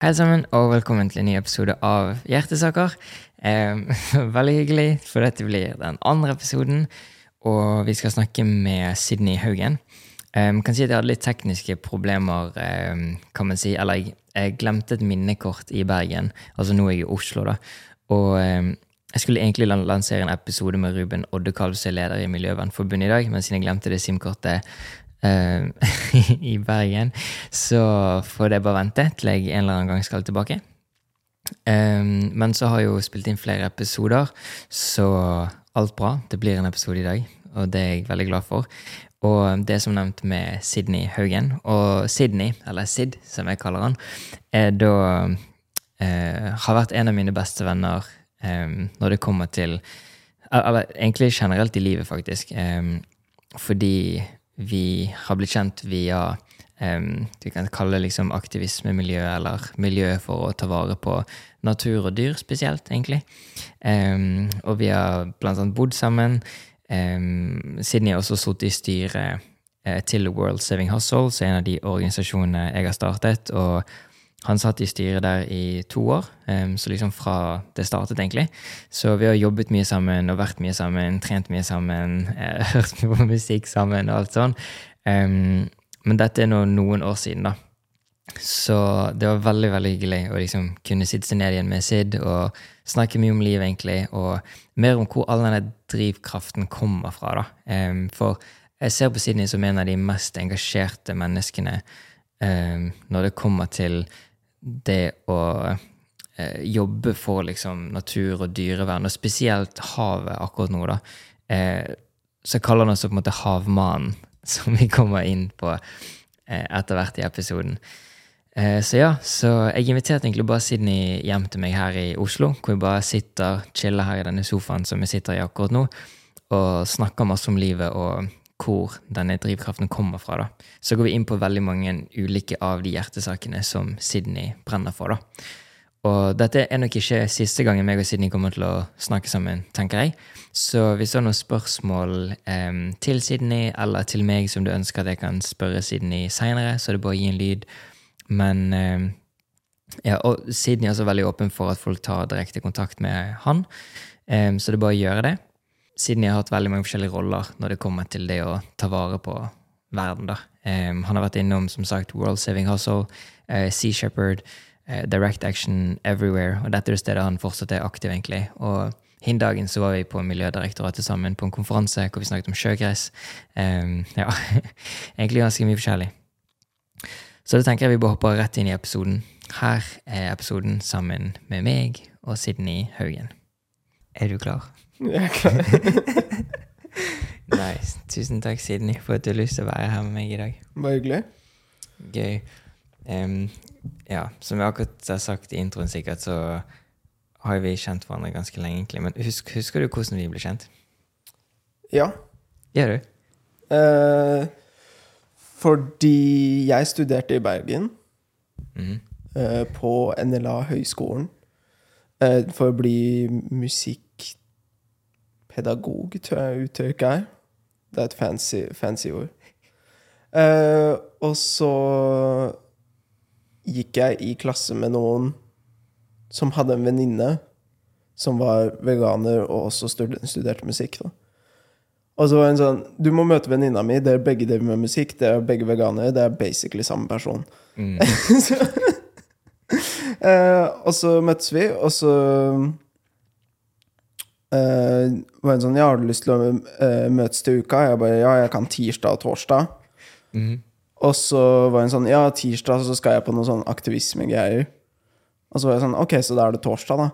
Hei sammen, og velkommen til en ny episode av Hjertesaker. Eh, veldig hyggelig, for dette blir den andre episoden, og vi skal snakke med Sydney Haugen. Eh, kan si at jeg hadde litt tekniske problemer, eh, kan man si. Eller jeg, jeg, glemte et minnekort i Bergen, altså nå er jeg i Oslo, da. Og eh, jeg skulle egentlig lansere en episode med Ruben Oddekalv, som er leder i Miljøvernforbundet i dag, men siden jeg glemte det SIM-kortet i Bergen, så får det bare vente til jeg en eller annen gang skal tilbake. Um, men så har jeg jo spilt inn flere episoder, så alt bra. Det blir en episode i dag, og det er jeg veldig glad for. Og det som nevnt med Sydney Haugen. Og Sydney, eller Sid, som jeg kaller han, er da uh, Har vært en av mine beste venner um, når det kommer til Eller egentlig generelt i livet, faktisk. Um, fordi vi har blitt kjent via um, vi kan kalle det liksom aktivismemiljø, eller miljø for å ta vare på natur og dyr spesielt, egentlig. Um, og vi har blant annet bodd sammen. Um, Sydney har også sittet i styret uh, til World Saving Hustle, som er en av de organisasjonene jeg har startet. og han satt i styret der i to år, så liksom fra det startet, egentlig. Så vi har jobbet mye sammen og vært mye sammen, trent mye sammen, uh, hørt mye på musikk sammen og alt sånn. Men dette er nå noen år siden, da. Så det var veldig veldig hyggelig å liksom kunne sitte seg ned igjen med Sid og snakke mye om livet, egentlig, og mer om hvor all denne drivkraften kommer fra. da. For jeg ser på Sidney som en av de mest engasjerte menneskene når det kommer til det å eh, jobbe for liksom, natur og dyrevern, og spesielt havet akkurat nå, da, eh, så kaller han oss på en måte Havmannen, som vi kommer inn på eh, etter hvert i episoden. Eh, så ja, så jeg inviterte egentlig bare Sydney hjem til meg her i Oslo, hvor vi bare sitter, chiller her i denne sofaen som vi sitter i akkurat nå, og snakker masse om livet og hvor denne drivkraften kommer fra. da. Så går vi inn på veldig mange ulike av de hjertesakene som Sydney brenner for. da. Og dette er nok ikke siste gangen meg og Sydney kommer til å snakke sammen, tenker jeg. Så hvis du har noen spørsmål eh, til Sydney eller til meg som du ønsker at jeg kan spørre Sydney seinere, så er det bare å gi en lyd. Men eh, ja, og Sydney er også veldig åpen for at folk tar direkte kontakt med han, eh, så det er bare å gjøre det siden jeg har hatt veldig mange forskjellige roller når det kommer til det å ta vare på verden. da. Um, han har vært innom som sagt World Saving Hustle, uh, Sea Shepherd, uh, Direct Action Everywhere. Og dette er det stedet han fortsatt er aktiv, egentlig. Og hin dagen så var vi på Miljødirektoratet sammen på en konferanse hvor vi snakket om sjøgress. Um, ja, egentlig ganske mye forskjellig. Så da tenker jeg vi bare hopper rett inn i episoden. Her er episoden sammen med meg og Sydney Haugen. Er du klar? Jeg er klar. nice. Tusen takk, Sydney, for at du har lyst til å være her med meg i dag. Bare hyggelig. Gøy. Um, ja, som jeg akkurat har sagt i introen, sikkert, så har vi kjent hverandre ganske lenge, egentlig. Men husk, husker du hvordan vi ble kjent? Ja. Gjør du? Uh, fordi jeg studerte i Bergen, Mhm. Uh, på NLA Høgskolen, uh, for å bli musikkpedagog, tror jeg uttrykket er. Det er et fancy, fancy ord. Uh, og så gikk jeg i klasse med noen som hadde en venninne som var veganer og også studerte musikk. da. Og så var hun sånn Du må møte venninna mi. Dere begge driver med musikk. Dere er begge veganere. Det er basically samme person. Mm. så, eh, og så møttes vi, og så eh, var en sånn Ja, har du lyst til å uh, møtes til uka? Jeg bare Ja, jeg kan tirsdag og torsdag. Mm. Og så var hun sånn Ja, tirsdag så skal jeg på noe sånn aktivismegreier. Og så var jeg sånn Ok, så da er det torsdag, da.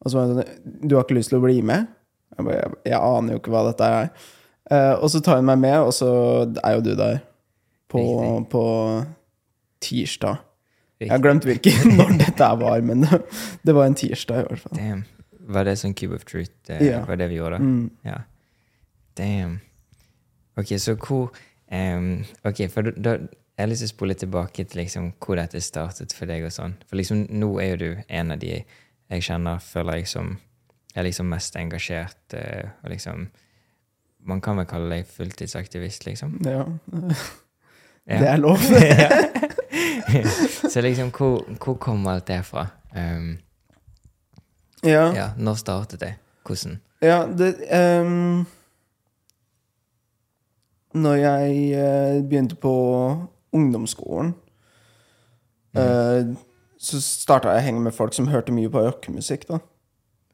Og så var hun sånn Du har ikke lyst til å bli med? Jeg bare Jeg, jeg aner jo ikke hva dette er. Uh, og så tar hun meg med, og så er jo du der. På, på tirsdag. Jeg har glemt hvilken når dette var, men det, det var en tirsdag i hvert fall. Damn. Var det sånn Cube of Truth? eh, Ja. Var det vi gjorde? Mm. Ja. Damn. Ok, så hvor um, Ok, for da, jeg har lyst til å spole tilbake til liksom hvor dette startet for deg. og sånn. For liksom nå er jo du en av de jeg kjenner, føler jeg, som er liksom mest engasjert. Uh, og liksom Man kan vel kalle deg fulltidsaktivist, liksom? Ja. Ja. Det er lov. Ja. Så liksom, hvor, hvor kom alt det fra? Um, Ja, ja, når startet det? Hvordan? ja det um, Når jeg uh, begynte på ungdomsskolen, eh, så starta jeg å henge med folk som hørte mye på rockemusikk, da.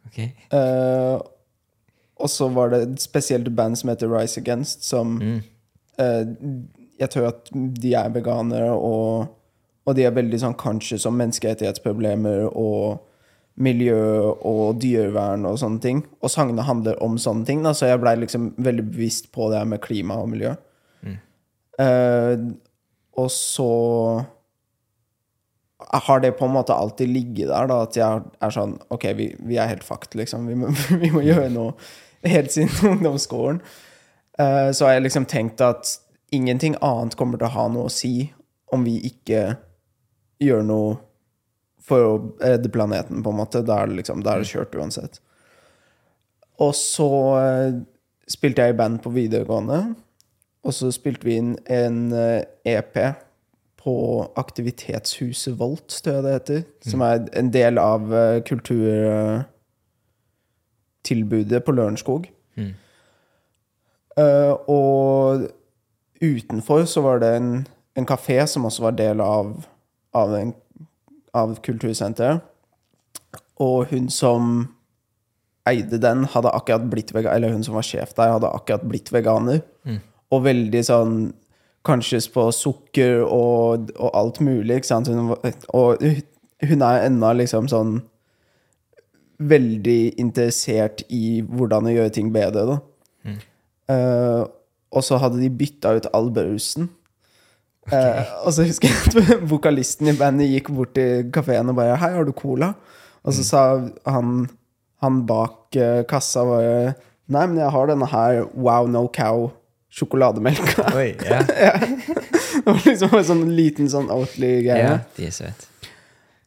Okay. Uh, og så var det et spesielt band som heter Rise Against, som Mm. Jeg tror at de er veganere, og, og de er veldig sånn conscious om menneskerettighetsproblemer og miljø og dyrevern og sånne ting. Og sangene handler om sånne ting, da, så jeg blei liksom veldig bevisst på det med klima og miljø. Eh, og så har det på en måte alltid ligget der, da, at jeg er sånn Ok, vi, vi er helt fucked, liksom. Vi må, vi må gjøre noe helt siden ungdomsskolen. Eh, så har jeg liksom tenkt at ingenting annet kommer til å ha noe å si om vi ikke gjør noe for å redde planeten, på en måte. Da er det liksom, da er det kjørt uansett. Og så eh, spilte jeg i band på videregående. Og så spilte vi inn en eh, EP på Aktivitetshuset Volt, tror jeg det heter. Som er en del av eh, kulturtilbudet på Lørenskog. Mm. Uh, og utenfor så var det en, en kafé som også var del av, av, en, av kultursenteret. Og hun som eide den, hadde akkurat blitt veganer, eller hun som var sjef der, hadde akkurat blitt veganer. Og veldig sånn Kanskje på sukker og, og alt mulig, ikke sant? Hun, og hun er ennå liksom sånn veldig interessert i hvordan å gjøre ting bedre, da. Eh, og så hadde de bytta ut all brusen. Eh, og så husker jeg at vokalisten i bandet gikk bort til kafeen og bare 'Hei, har du cola?' Og så sa han, han bak eh, kassa bare 'Nei, men jeg har denne her Wow No Cow sjokolademelka'. Oi, ja. det var liksom en sånn liten sånn Oatly-greie. ja. De er søte.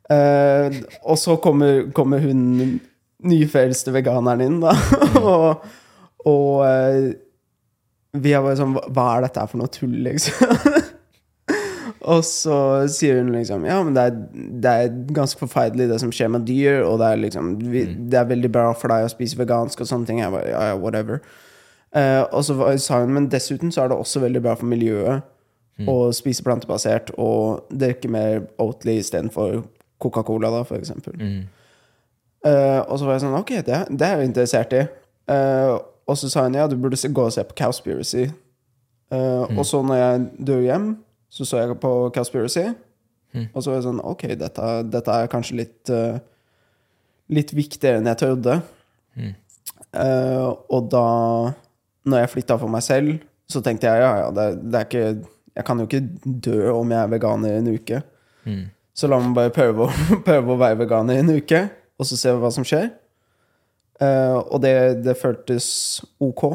Eh, og så kommer, kommer hun nyfrelste veganeren inn, da. og og uh, vi er bare sånn Hva er dette for noe tull, liksom? Og så sier hun liksom Ja, men det er, det er ganske forferdelig, det som skjer med dyr, og det er liksom vi, Det er veldig bra for deg å spise vegansk og sånne ting. Jeg bare, ja, ja, whatever. Uh, og så sa hun men dessuten så er det også veldig bra for miljøet å spise plantebasert og drikke mer Oatly istedenfor Coca-Cola, da, for eksempel. Mm. Uh, og så var jeg sånn Ok, det, det er jeg interessert i. Uh, og så sa hun ja, du burde gå og se på Cowspiracy. Eh, Og så når jeg dør hjem, så så jeg på Cowspiracy. Og så var jeg sånn Ok, dette, dette er kanskje litt uh, Litt viktigere enn jeg trodde. Eh, og da, når jeg flytta for meg selv, så tenkte jeg ja, ja, det, det er ikke Jeg kan jo ikke dø om jeg er veganer i en uke. Mm. Så la meg bare prøve å, prøve å være veganer i en uke, og så se hva som skjer. Uh, og det, det føltes ok.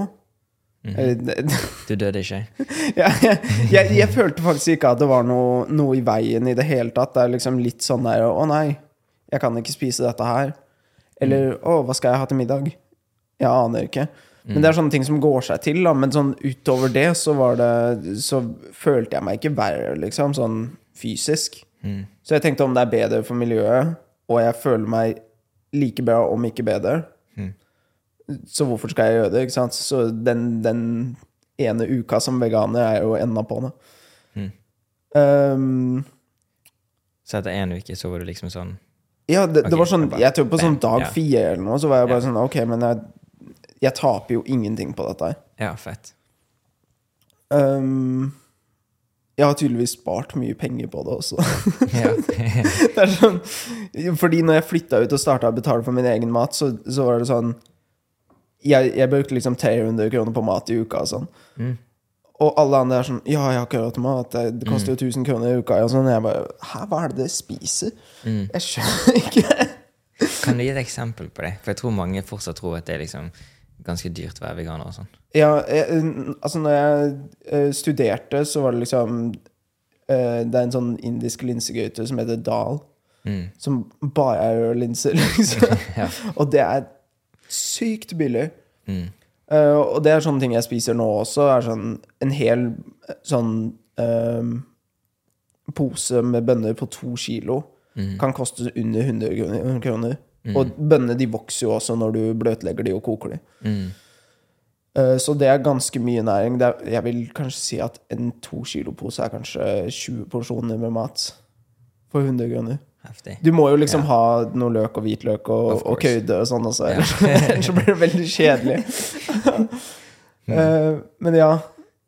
Det, Du døde ikke? ja, jeg, jeg, jeg følte faktisk ikke at det var noe, noe i veien i det hele tatt. Det er liksom litt sånn der Å nei, jeg kan ikke spise dette her. Eller å, hva skal jeg ha til middag? Jeg aner ikke. Men det er sånne ting som går seg til. Da. Men sånn utover det så var det Så følte jeg meg ikke verre, liksom, sånn fysisk. Så jeg tenkte om det er bedre for miljøet, og jeg føler meg like bra, om ikke bedre, så hvorfor skal jeg gjøre det? ikke sant? Så den, den ene uka som veganer er jo enda på det. Um, Så etter én uke så var du liksom sånn ja, det, det var sånn jeg Jeg tror på sånn dag ja. fire eller noe, så var jeg bare Ja. sånn Ok, men jeg, jeg taper jo ingenting på dette her. Ja, fett. Um, jeg har tydeligvis spart mye penger på det også. Det sånn, fordi når jeg flytta ut og starta å betale for min egen mat, så, så var det sånn jeg, jeg brukte liksom 300 kroner på mat i uka og sånn. Mm. Og alle andre er sånn Ja, jeg har ikke råd til mat. Det, det koster jo 1000 kroner i uka. Og sånn. Jeg bare Hæ, hva er det dere spiser? Mm. Jeg skjønner ikke. Kan du gi et eksempel på det? For jeg tror mange fortsatt tror at det er liksom ganske dyrt å være veganer og sånn. Ja, jeg, altså når jeg eh, studerte, så var det liksom eh, Det er en sånn indisk linsegryte som heter dal, Mm. som bare er linser, liksom. Ja. Og det er sykt billig. Mm. Uh, og det er sånne ting jeg spiser nå også. Er sånn en hel sånn uh, pose med bønner på to kilo Mm. kan koste under 100 kroner- Mm. Og bønnene de vokser jo også når du bløtlegger de og koker de. Mm. Eh, Så det er ganske mye næring. Det er, jeg vil kanskje si at en to kilo pose er kanskje 20 porsjoner med mat for 100 kroner. Heftig. Du må jo liksom ha noe løk og hvitløk og, og køyde og sånn også, ellers, ellers så blir det veldig kjedelig. uh, men ja,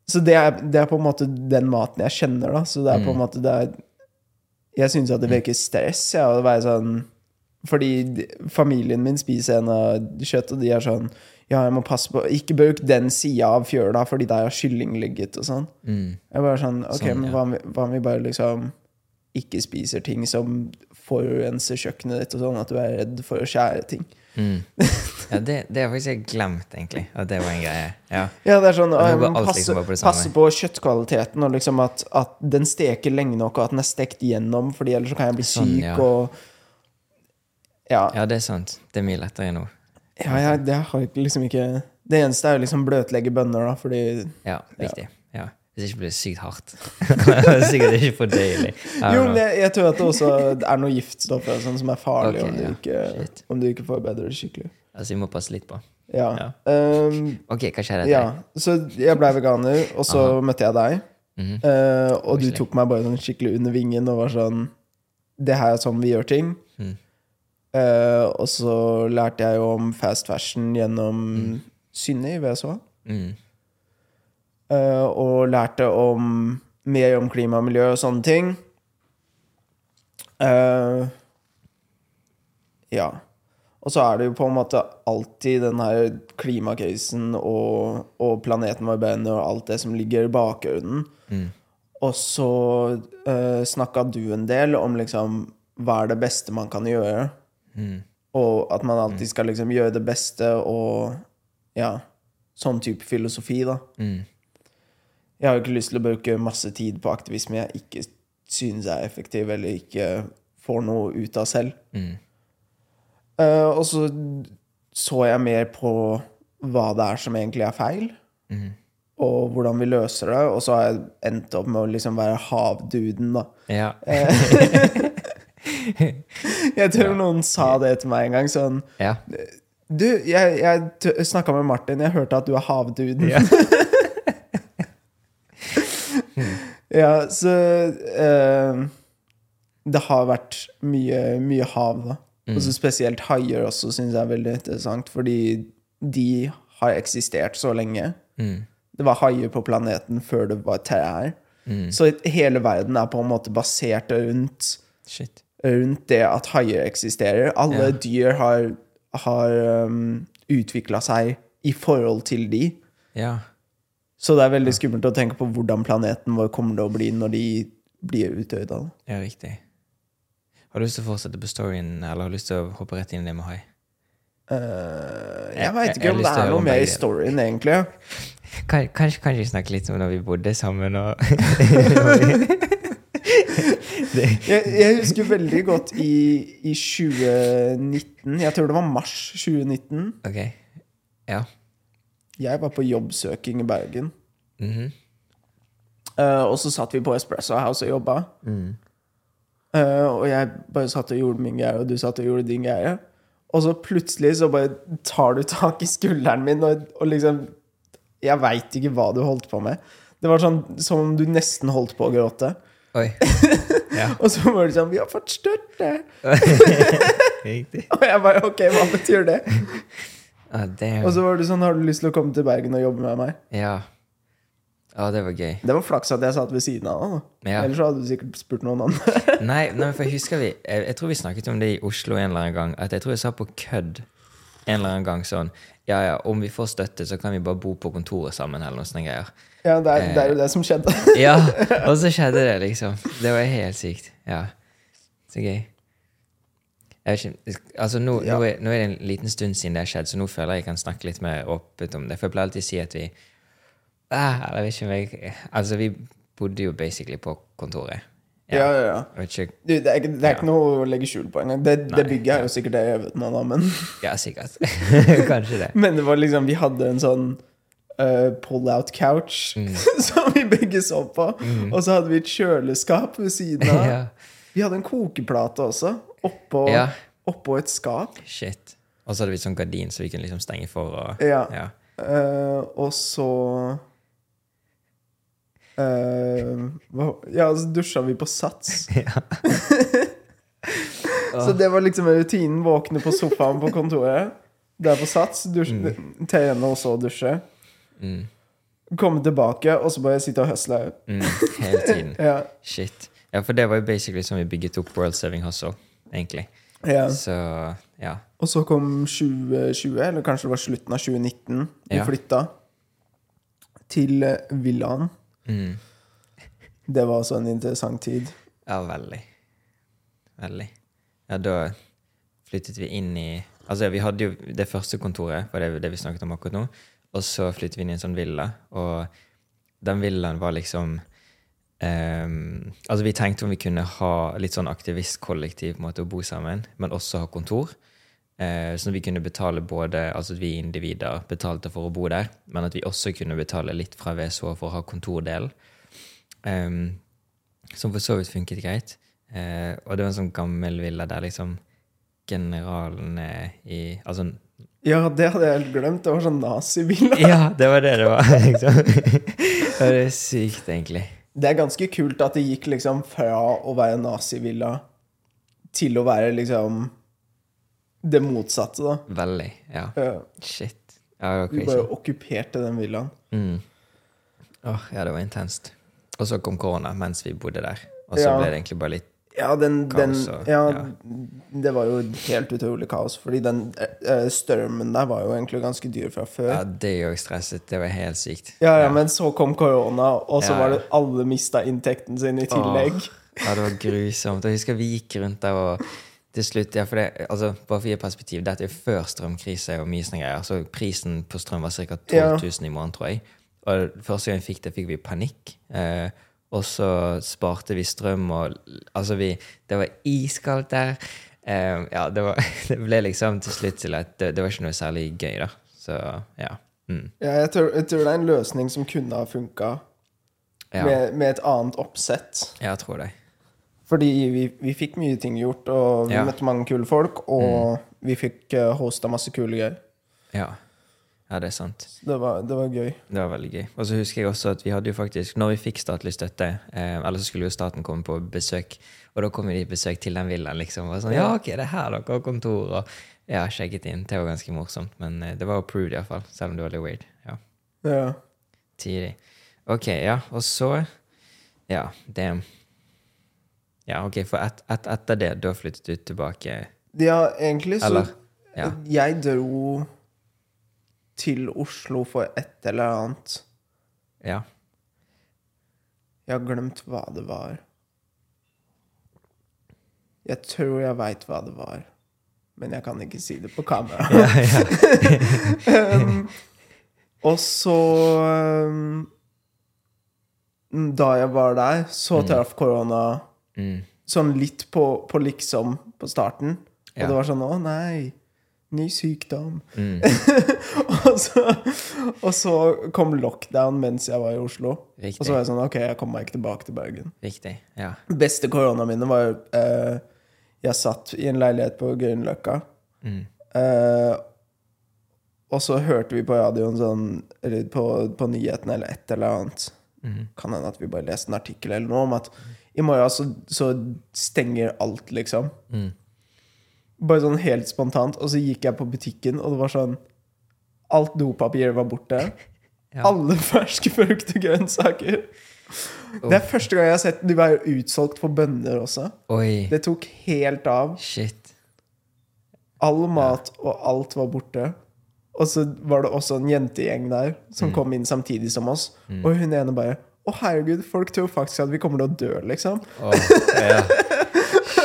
så det er, det er på en måte den maten jeg kjenner, da. Så det er på en måte det er, Jeg syns at det virker stress, ja, å være sånn Fordi familien min spiser en av kjøtt, og de er sånn Ja, jeg må passe på Ikke bruk den sida av fjøla, fordi der har kylling ligget, og sånn. Mm. Jeg bare sånn Ok, Sånn, men ja. hva om vi bare liksom ikke spiser ting som forurenser kjøkkenet ditt, og sånn at du er redd for å skjære ting? Mm. Ja, det, det har faktisk jeg glemt, egentlig. At det var en greie. Ja. Ja, det er sånn å, alt passe, liksom på passe på kjøttkvaliteten, og liksom at, at den steker lenge nok, og at den er stekt gjennom, Fordi ellers så kan jeg bli Sånn, syk, ja. og ja. ja, det er sant. Det er mye lettere nå. ja, ja, det har liksom ikke Det eneste er jo liksom bløtlegge bønner, da, fordi Ja, viktig. Ja. Hvis ikke blir det sykt hardt. Sikkert ikke for deilig. Jo, men jeg, jeg tror at det også er noe giftstoffer sånn som er farlig okay, om, du ja. ikke, om du ikke forbereder det skikkelig. Altså, vi må passe litt på. Ja. Ja. Um, Ok, hva skjer etter? ja. Så jeg blei veganer, og så møtte jeg deg. Mm -hmm. uh, og du tok meg bare sånn skikkelig under vingen og var sånn Det her er sånn vi gjør ting. Mm. Uh, og så lærte jeg jo om fast fashion gjennom Synne i VSH. Mm. Eh, og lærte om mer om klima og miljø og sånne ting. Uh, ja. Og så er det jo på en måte alltid den her klimakrisen og, og planeten vår brenner og alt det som ligger i bakgrunnen. Mm. Og så uh, snakka du en del om liksom hva er det beste man kan gjøre. Mm. Og at man alltid skal liksom gjøre det beste og ja, sånn type filosofi, da. Mm. Jeg har jo ikke lyst til å bruke masse tid på aktivisme jeg ikke synes er effektiv, eller ikke får noe ut av selv. Mm. Uh, og så så jeg mer på hva det er som egentlig er feil, Mm. og hvordan vi løser det. Og så har jeg endt opp med å liksom være havduden, da. Ja. Jeg tror noen sa det til meg en gang, sånn ja. Du, jeg, jeg snakka med Martin, jeg hørte at du er havduden. Ja. Ja, så eh, Det har vært mye, mye hav, da. Og så spesielt haier også syns jeg er veldig interessant, fordi de har eksistert så lenge. Mm. Det var haier på planeten før det var trær. Mm. Så hele verden er på en måte basert rundt, Shit. rundt det at haier eksisterer. Alle Ja. dyr har, har um, utvikla seg i forhold til de. Ja. Så det er veldig skummelt å tenke på hvordan planeten vår kommer til å bli når de blir utdødd. ja, riktig. Har du lyst til å fortsette på storyen, eller har du lyst til å hoppe rett inn i det med hai? Uh, Jeg- jeg veit jeg- ikke jeg om det er noe mer i storyen, egentlig. Kan, kanskje, kanskje vi snakke litt om når vi bodde sammen og Jeg, jeg husker veldig godt i, i 2019, jeg tror det var mars 2019, Ok. Ja. Jeg var på jobbsøking i Bergen. Mm -hmm. uh, og så satt vi på Espresso House og jobba. Mm. Uh, og jeg bare satt og gjorde min greie, og du satt og gjorde din greie. Og så plutselig så bare tar du tak i skulderen min, og, og liksom Jeg veit ikke hva du holdt på med. Det var sånn som om du nesten holdt på å gråte. Oi. Ja. Og så var det sånn 'Vi har fått støtte!' Og jeg bare 'Ok, hva betyr det?' Ah. Og så var det sånn 'Har du lyst til å komme til Bergen og jobbe med meg?' Ja. Ja, det var gøy. Det var flaks at jeg satt ved siden av han. Ja. Ellers hadde du sikkert spurt noen andre. Nei, nei, for husker vi jeg, jeg tror vi snakket om det i Oslo en eller annen gang. At jeg tror jeg sa på kødd en eller annen gang sånn Ja, ja, om vi får støtte, så kan vi bare bo på kontoret sammen, eller noen sånne greier. ja, det er, det er jo det som skjedde. Ja, og så skjedde det, liksom. Det var helt sykt. Ja. Så gøy. Ikke, altså nå, Ja. nå, er, nå er det en liten stund siden det har skjedd, så nå føler jeg jeg kan snakke litt mer åpent om det. For jeg pleier alltid å si at vi ah, ikke jeg Altså, vi bodde jo basically på kontoret. Ja, ja, ja. ja. ikke Du, det er, det er ikke noe å legge skjul på engang. Det, det Nei, bygget er jo sikkert det jeg vet noe da, men, Ja, sikkert. Kanskje det. men det var liksom Vi hadde en sånn uh, pull-out couch Mm. som vi begge så på. Og så hadde vi et kjøleskap ved siden av. Vi hadde en kokeplate også, oppå, Ja. oppå et skap. Shit. Og så hadde vi sånn gardin så vi kunne liksom stenge for og Ja. ja. Uh, og så uh, Ja, så dusja vi på Sats. så det var liksom rutinen. Våkne på sofaen på kontoret. Der på Sats. Dusje, Trene og så dusje. Mm. Komme tilbake, og så bare sitte og høsle. Mm. Hele tiden. Ja. Shit. Ja, for det var jo basically som vi bygget opp World Saving Hustle, egentlig. ja. Så ja. Og så kom 2020, eller kanskje det var slutten av 2019. Vi Ja. flytta til eh, villaen. Mm. Det var også en interessant tid. Ja, veldig. Veldig. Ja, da flyttet vi inn i Altså, vi hadde jo det første kontoret, var det, det vi snakket om akkurat nå. Og så flyttet vi inn i en sånn villa, og den villaen var liksom ehm, Altså, vi tenkte om vi kunne ha litt sånn aktivistkollektiv måte å bo sammen, men også ha kontor. Uh, sånn at vi kunne betale både Altså at vi individer betalte for å bo der, men at vi også kunne betale litt fra VSH for å ha kontordelen. Um, som for så vidt funket greit. Uh, og det var en sånn gammel villa der liksom generalene i Altså Ja, det hadde jeg helt glemt. Det var sånn nazivilla. Ja, det var det det var, liksom. det er sykt, egentlig. Det er ganske kult at det gikk liksom fra å være nazivilla til å være liksom det motsatte, da. Veldig. Ja. Ja, Shit. Ja, Vi bare okkuperte den villaen. Mm. Åh, ja, det var intenst. Og så kom korona mens vi bodde der. Og så Ja. ble det egentlig bare litt Ja, den, den ja, ja. det var jo helt utrolig kaos. Fordi den uh, strømmen der var jo egentlig ganske dyr fra før. Ja, det òg stresset. Det var helt sykt. Ja, ja, men så kom korona, og så var det alle mista inntekten sin i tillegg. Åh, ja, det var grusomt. Jeg husker vi gikk rundt der og til slutt, ja, for det, altså, Bare for å gi perspektiv, dette er før strømkrise og mye sånne greier. Så prisen på strøm var ca. 12 Ja. 000 i måneden, tror jeg. Og første gang vi fikk det, fikk vi panikk. Eh, og så sparte vi strøm, og altså vi Det var iskaldt der. Um, ja, det, var, det ble liksom til slutt til at det, det var ikke noe særlig gøy, da. Så ja. Mm. Ja, jeg, tror, jeg tror det er en løsning som kunne ha funka Ja, med, med et annet oppsett. jeg tror det. Fordi vi, vi fikk mye ting gjort, og vi Ja. Mm. møtte mange kule folk, og vi fikk uh, hosta masse kule gøy. Ja. Ja, det er sant. Det var, det var gøy. Det var veldig gøy. Og så husker jeg også at vi hadde jo faktisk, når vi fikk statlig støtte, eh, eller så skulle jo staten komme på besøk, og da kom jo de på besøk til den villaen, liksom. Og sånn, ja, ok, det er her dere har kontor, og ja, sjekket inn. Det var ganske morsomt, men eh, det var approved iallfall, selv om det var litt weird. Ja, Ja. tidlig. Ok, ja, og så, ja, det Ja, ok, for et, et, etter det, da flyttet du tilbake, ja, egentlig så eller? Ja. Jeg dro til Oslo for et eller annet. Ja. Jeg har glemt hva det var. Jeg tror jeg veit hva det var, men jeg kan ikke si det på kamera. um, og så um, Da jeg var der, så traff korona Mm. sånn litt på, på liksom på starten. Og Ja. det var sånn Å, nei. Ny sykdom. Mm. og, så, og så kom lockdown mens jeg var i Oslo. Riktig. Og så var jeg sånn Ok, jeg kommer meg ikke tilbake til Bergen. Riktig. Ja. Beste koronaminnet var eh, Jeg satt i en leilighet på Grünerløkka. Mm. Eh, og så hørte vi på radioen sånn Eller på, på nyhetene eller et eller annet. Mm. Kan hende at vi bare leste en artikkel eller noe om at i morgen så, så stenger alt, liksom. Mm. Bare sånn helt spontant. Og så gikk jeg på butikken, og det var sånn Alt dopapiret var borte. Ja. Alle ferske frukt og grønnsaker. Det er første gang jeg har sett de være utsolgt for bønner også. Oi. Det tok helt av. Shit. All mat og alt var borte. Og så var det også en jentegjeng der som kom inn samtidig som oss. Og hun ene bare Å, herregud, folk tror faktisk at vi kommer til å dø, liksom. Åh, ja.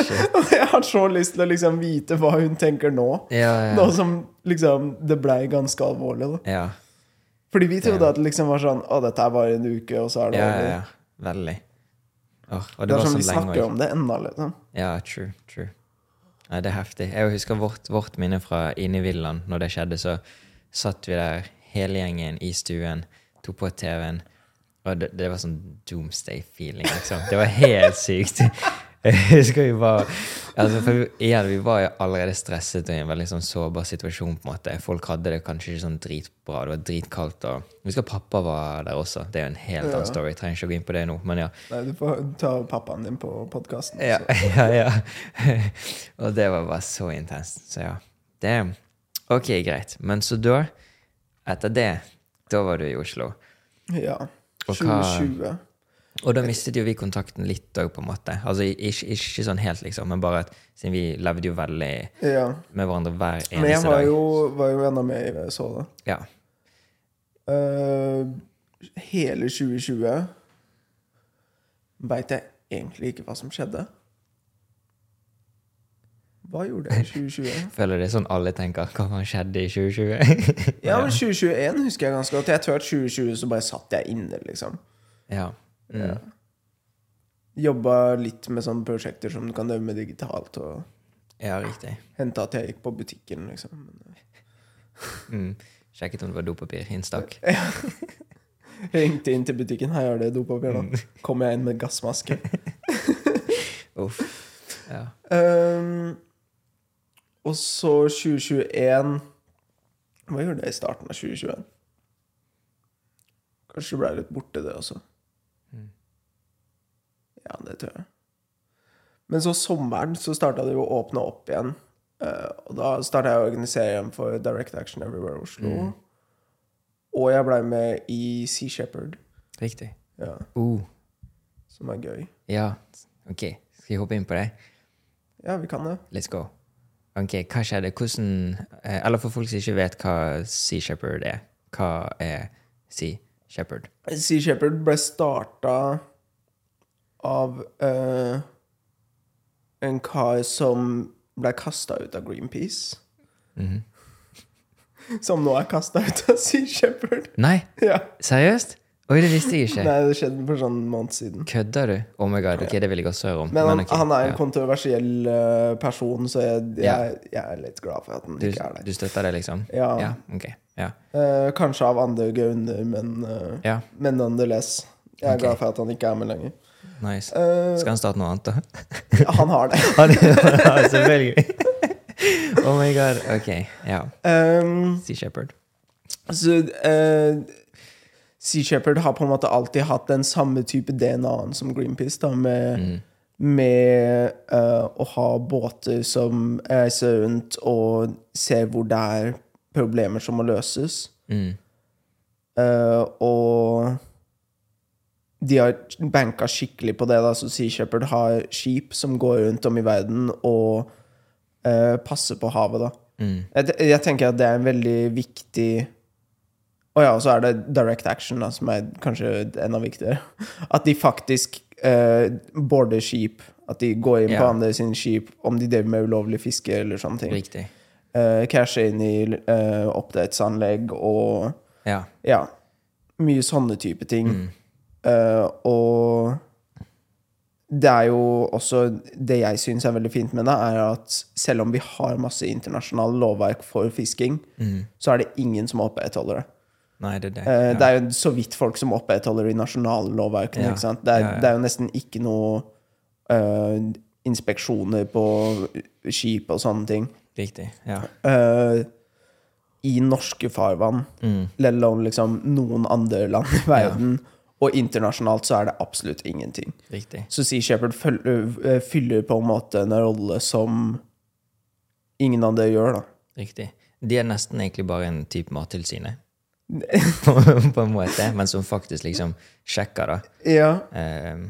Og jeg har så lyst til å liksom vite hva hun tenker nå. Ja, Nå som liksom det blei ganske alvorlig. da ja. Fordi vi trodde Ja. at det liksom var sånn Å, dette er bare en uke, og så er det Ja, over. ja, ja. Veldig. Oh, Det det er som sånn vi snakker om det ennå, liksom. Ja, true, true. Nei, det er heftig. Jeg husker vårt, vårt minne fra inne i villaen. Når det skjedde, så satt vi der hele gjengen i stuen, tok på TV-en, og det, det var sånn doomsday-feeling, liksom. Det var helt sykt. Husker vi var altså for igjen, vi var jo allerede stresset og i en veldig sånn sårbar situasjon. på en måte. Folk hadde det kanskje ikke sånn dritbra. Det var dritkaldt. og husker pappa var der også. Det er jo en helt Ja. annen story. Jeg trenger ikke å gå inn på det nå. men ja. Nei, du får ta pappaen din på podkasten. Ja, ja, ja. Og det var bare så intenst. Så ja. Det Ok, greit. Men så da, etter det, da var du i Oslo. ja. Og hva- 2020. Og da mistet jo vi kontakten litt òg, på en måte. Altså ikke, ikke sånn helt, liksom, men bare at siden vi levde jo veldig Ja. med hverandre hver eneste dag. Men jeg var jo, var jo enda med i VSH da. Ja. Uh, hele 2020 veit jeg egentlig ikke hva som skjedde. Hva gjorde jeg i 2020? Føler det er sånn alle tenker. Hva skjedde i 2020? Ja, men 2021 husker jeg ganske godt. Jeg tror at 2020 så bare satt jeg inne, liksom. ja. Mm. Jobba litt med sånne prosjekter som du kan øve med digitalt, og ja, riktig. hente at jeg gikk på butikken, liksom. Mm. Sjekket om det var dopapir. Innstakk. Jeg ringte inn til butikken. 'Her er det dopapir', da. Kommer jeg inn med gassmaske. Uff. Ja. Um, og så 2021 Hva gjorde jeg i starten av 2021? Kanskje ble litt borte, det også. Ja, det tror jeg. Men så sommeren så starta det jo å åpne opp igjen. Uh, og da starta jeg å organisere igjen for Direct Action Everywhere Oslo. Og jeg blei med i Sea Shepherd, Riktig. ja, Uh. som er gøy. Ja. Ok, skal vi hoppe inn på det? Ja, vi kan det. Let's go. Ok, hva skjedde? Hvordan eh, Eller for folk som ikke vet hva Sea Shepherd er. Hva er Sea Shepherd? Sea Shepherd ble starta av uh, en kar som ble kasta ut av Greenpeace. Mhm. Som nå er kasta ut av Sea Shepherd. Nei, Ja. seriøst? Oi, det visste jeg ikke. Nei, det skjedde for sånn måned siden. Kødder du? Oh my god, ok, det vil jeg også høre om. Men han, ok, han er en ja. kontroversiell eh, person, så jeg, jeg, jeg er litt glad for at han du, ikke er du støtter det, liksom? Ja. Ja, ok. Ja. Uh, kanskje av andre grunner, men, uh, ja. men nonetheless. Jeg er okay. glad for at han ikke er med lenger. Nice. Uh, Skal han starte noe annet, da? han har det. Han- ja, Selvfølgelig. Oh my god. Ok, ja. Um, Sea Shepherd. Så uh, Sea Shepherd har på en måte alltid hatt den samme type DNA-en som Greenpeace, da, med, Mm. med uh, å ha båter som reiser rundt og ser hvor det er problemer som må løses. Mm. Uh, og de har banka skikkelig på det. da, så Sea Shepherd har skip som går rundt om i verden og eh, passer på havet. da. Mm. Jeg, jeg tenker at det er en veldig viktig Og ja, og så er det direct action, da, som er kanskje enda viktigere. At de faktisk eh, border skip. At de går inn på andre sine skip om de driver med ulovlig fiske eller sånne ting. Riktig. Uh, Cashe inn i eh, oppdrettsanlegg og Ja. ja, mye sånne type ting. Mm. Eh, og det er jo også Det jeg syns er veldig fint med det, er at selv om vi har masse internasjonale lovverk for fisking, Mm. så er det ingen som opprettholder det. Nei, det er det. Eh, ja. Det er jo så vidt folk som opprettholder de nasjonale lovverkene. Ja. Det, er, Ja, ja. det er jo nesten ikke noe uh, inspeksjoner på skip og sånne ting. Riktig. Ja. Uh, I norske farvann, Mm. let alone liksom noen andre land i verden. Og internasjonalt så er det absolutt ingenting. Riktig. Så Sea Shepherd fyller på en måte en rolle som ingen andre gjør, da. Riktig. De er nesten egentlig bare en type Mattilsynet. på, på en måte, men som faktisk liksom sjekker, da. Ja, Eh,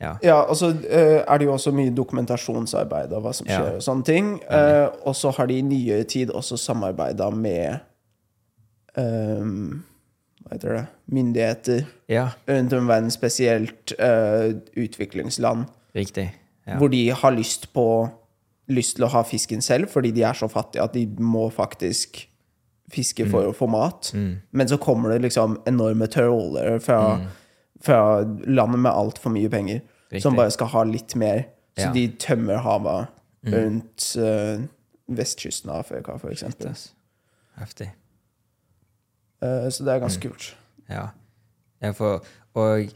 ja. ja og så uh, er det jo også mye dokumentasjonsarbeid av hva som Ja. skjer, og sånne ting. Uh, og så har de i nyere tid også samarbeida med ehm, Hva heter det Myndigheter ja, rundt om i verden, spesielt uh, utviklingsland, riktig. Ja. hvor de har lyst på lyst til å ha fisken selv, fordi de er så fattige at de må faktisk fiske for å få mat. Mm. Men så kommer det liksom enorme trålere fra, fra land med altfor mye penger, Riktig. som bare skal ha litt mer. Så Ja. de tømmer havet rundt uh, vestkysten av Afrika, eksempel. Heftig. Eh, så det er ganske kult. Ja. ja for, og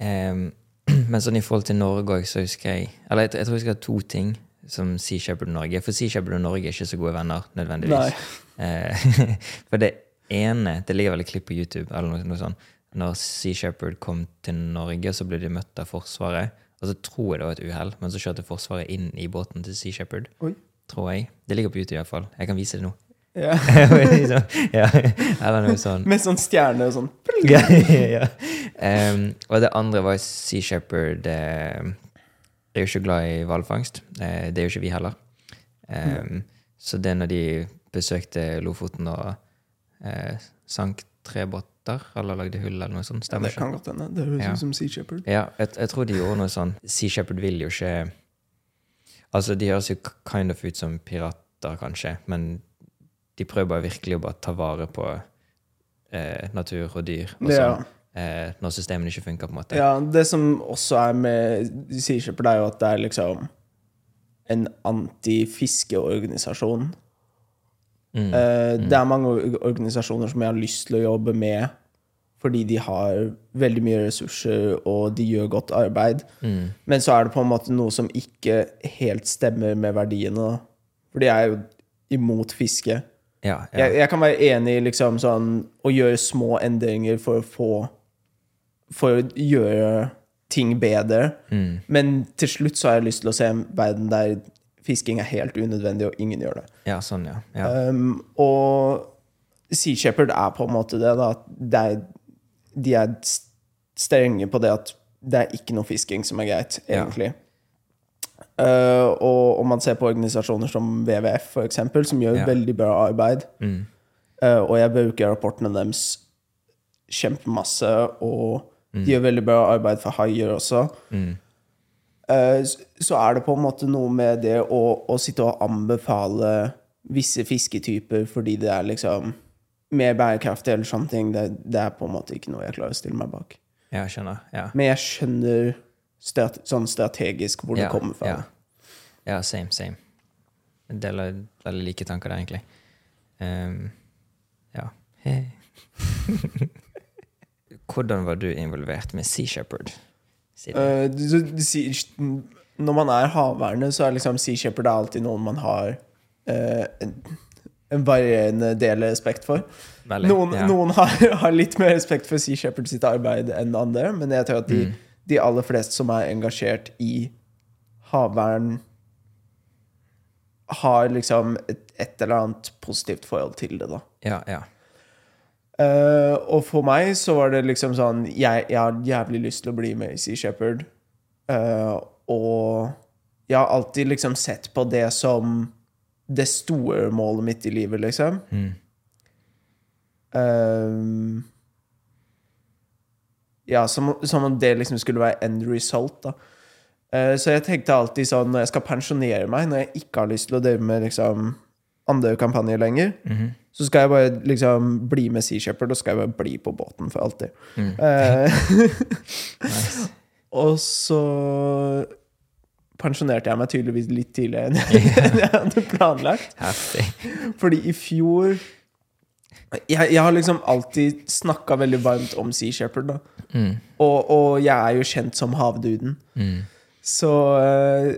um, Men sånn i forhold til Norge òg, så husker jeg Eller jeg, jeg tror jeg skal ha to ting som Sea Shepherd Norge. For Sea Shepherd og Norge er ikke så gode venner, nødvendigvis. Eh, for det ene Det ligger vel et klipp på YouTube eller noe, noe sånt. Når Sea Shepherd kom til Norge, så ble de møtt av Forsvaret. Og så tror jeg det var et uhell, men så kjørte Forsvaret inn i båten til Sea Shepherd. Oi. Tror jeg. Det ligger på YouTube i hvert fall. Jeg kan vise det nå. Ja. ja, eller noe sånn. Med sånn stjerne og sånn. ja, ja, ja. Em, og det andre var Sea Shepherd Jeg er jo ikke glad i hvalfangst. Eh, det er jo ikke vi heller. Em, Så det når de besøkte Lofoten og eh, sank tre båter, eller lagde hull eller noe sånt. Stemmer Det ikke? kan godt hende. Det høres Ja. ut som Sea Shepherd. Ja, jeg, jeg tror de gjorde noe sånn. Sea Shepherd vil jo ikke Altså, de høres jo kind of ut som pirater, kanskje, men de prøver bare virkelig å bare ta vare på eh, natur og dyr og Ja. sånn. Eh, når systemene ikke funker, på en måte. Ja, det som også er med Sea Shepherd, er jo at det er liksom en anti-fiskeorganisasjon. Mm. Eh, Det er mange organisasjoner som jeg har lyst til å jobbe med, fordi de har veldig mye ressurser, og de gjør godt arbeid. Mm. Men så er det på en måte noe som ikke helt stemmer med verdiene. da. For de er jo imot fiske. Ja, ja. Jeg, jeg kan være enig i liksom sånn å gjøre små endringer for å få For å gjøre ting bedre. Mm. Men til slutt så har jeg lyst til å se en verden der fisking er helt unødvendig, og ingen gjør det. ja sånn, ja. ja. Um, og Sea Shepherd er på en måte det, da. Det er, de er strenge på det at det er ikke noe fisking som er greit, egentlig. Uh, og om man ser på organisasjoner som WWF, for eksempel, som gjør Ja. veldig bra arbeid, Mm. uh, og jeg bruker rapportene deres kjempemasse, og Mm. de gjør veldig bra arbeid for haier også. Mm. s- så er det på en måte noe med det å, å sitte og anbefale visse fisketyper fordi det er liksom mer bærekraftig eller sånne ting. Det, det er på en måte ikke noe jeg klarer å stille meg bak. Jeg skjønner. Ja. Men jeg skjønner strat sånn strategisk hvor ja, det kommer fra. Ja. ja, same, same. Jeg deler veldig like tanker der, egentlig. Um, ja. Hvordan var du involvert med Sea Shepherd? Sier- når man er havverne, så er liksom Sea Shepherd er alltid noen man har uh, en, en varierende del respekt for. Veldig, Noen, ja. noen har, har litt mer respekt for Sea Shepherd sitt arbeid enn andre, men jeg tror at de, Mm. De aller fleste som er engasjert i havvern, har liksom et, et eller annet positivt forhold til det, da. Ja, ja. Uh, og for meg så var det liksom sånn Jeg, jeg har jævlig lyst til å bli med i Sea Shepherd. Uh, og jeg har alltid liksom sett på det som det store målet mitt i livet, liksom. Mm. Eh, ja, som, som om det liksom skulle være end result, da. Uh, så jeg tenkte alltid sånn når jeg skal pensjonere meg, når jeg ikke har lyst til å drive med liksom andre kampanjer lenger, Mhm. så skal jeg bare liksom bli med Sea Shepherd, og skal jeg bare bli på båten for alltid. Mm. Uh, Nice. og så pensjonerte jeg meg tydeligvis litt tidligere enn jeg, enn jeg hadde planlagt. Heftig. Fordi i fjor Jeg, jeg har liksom alltid snakka veldig varmt om Sea Shepherd, da. Mm. Og, og jeg er jo kjent som havduden. Mm. Så eh,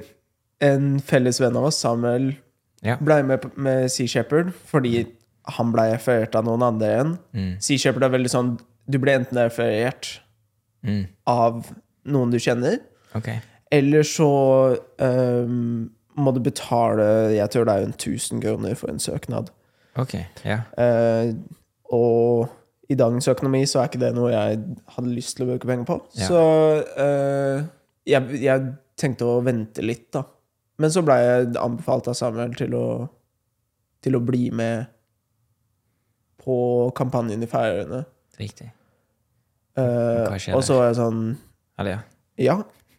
en felles venn av oss, Samuel, Ja. ble med med Sea Shepherd fordi han ble referert av noen andre igjen. Mm. Sea Shepherd er veldig sånn Du blir enten referert Mm. av noen du kjenner, okay. eller så um, må du betale Jeg tror det er en 1000 kroner for en søknad. Ok, ja. Eh, og i dagens økonomi så er ikke det noe jeg hadde lyst til å bruke penger på. Yeah. Så eh, jeg, jeg tenkte å vente litt, da. Men så ble jeg anbefalt av Samuel til å, til å bli med på kampanjen i Færøyene. Riktig. Eh, og så var jeg sånn Eller ja. Ja.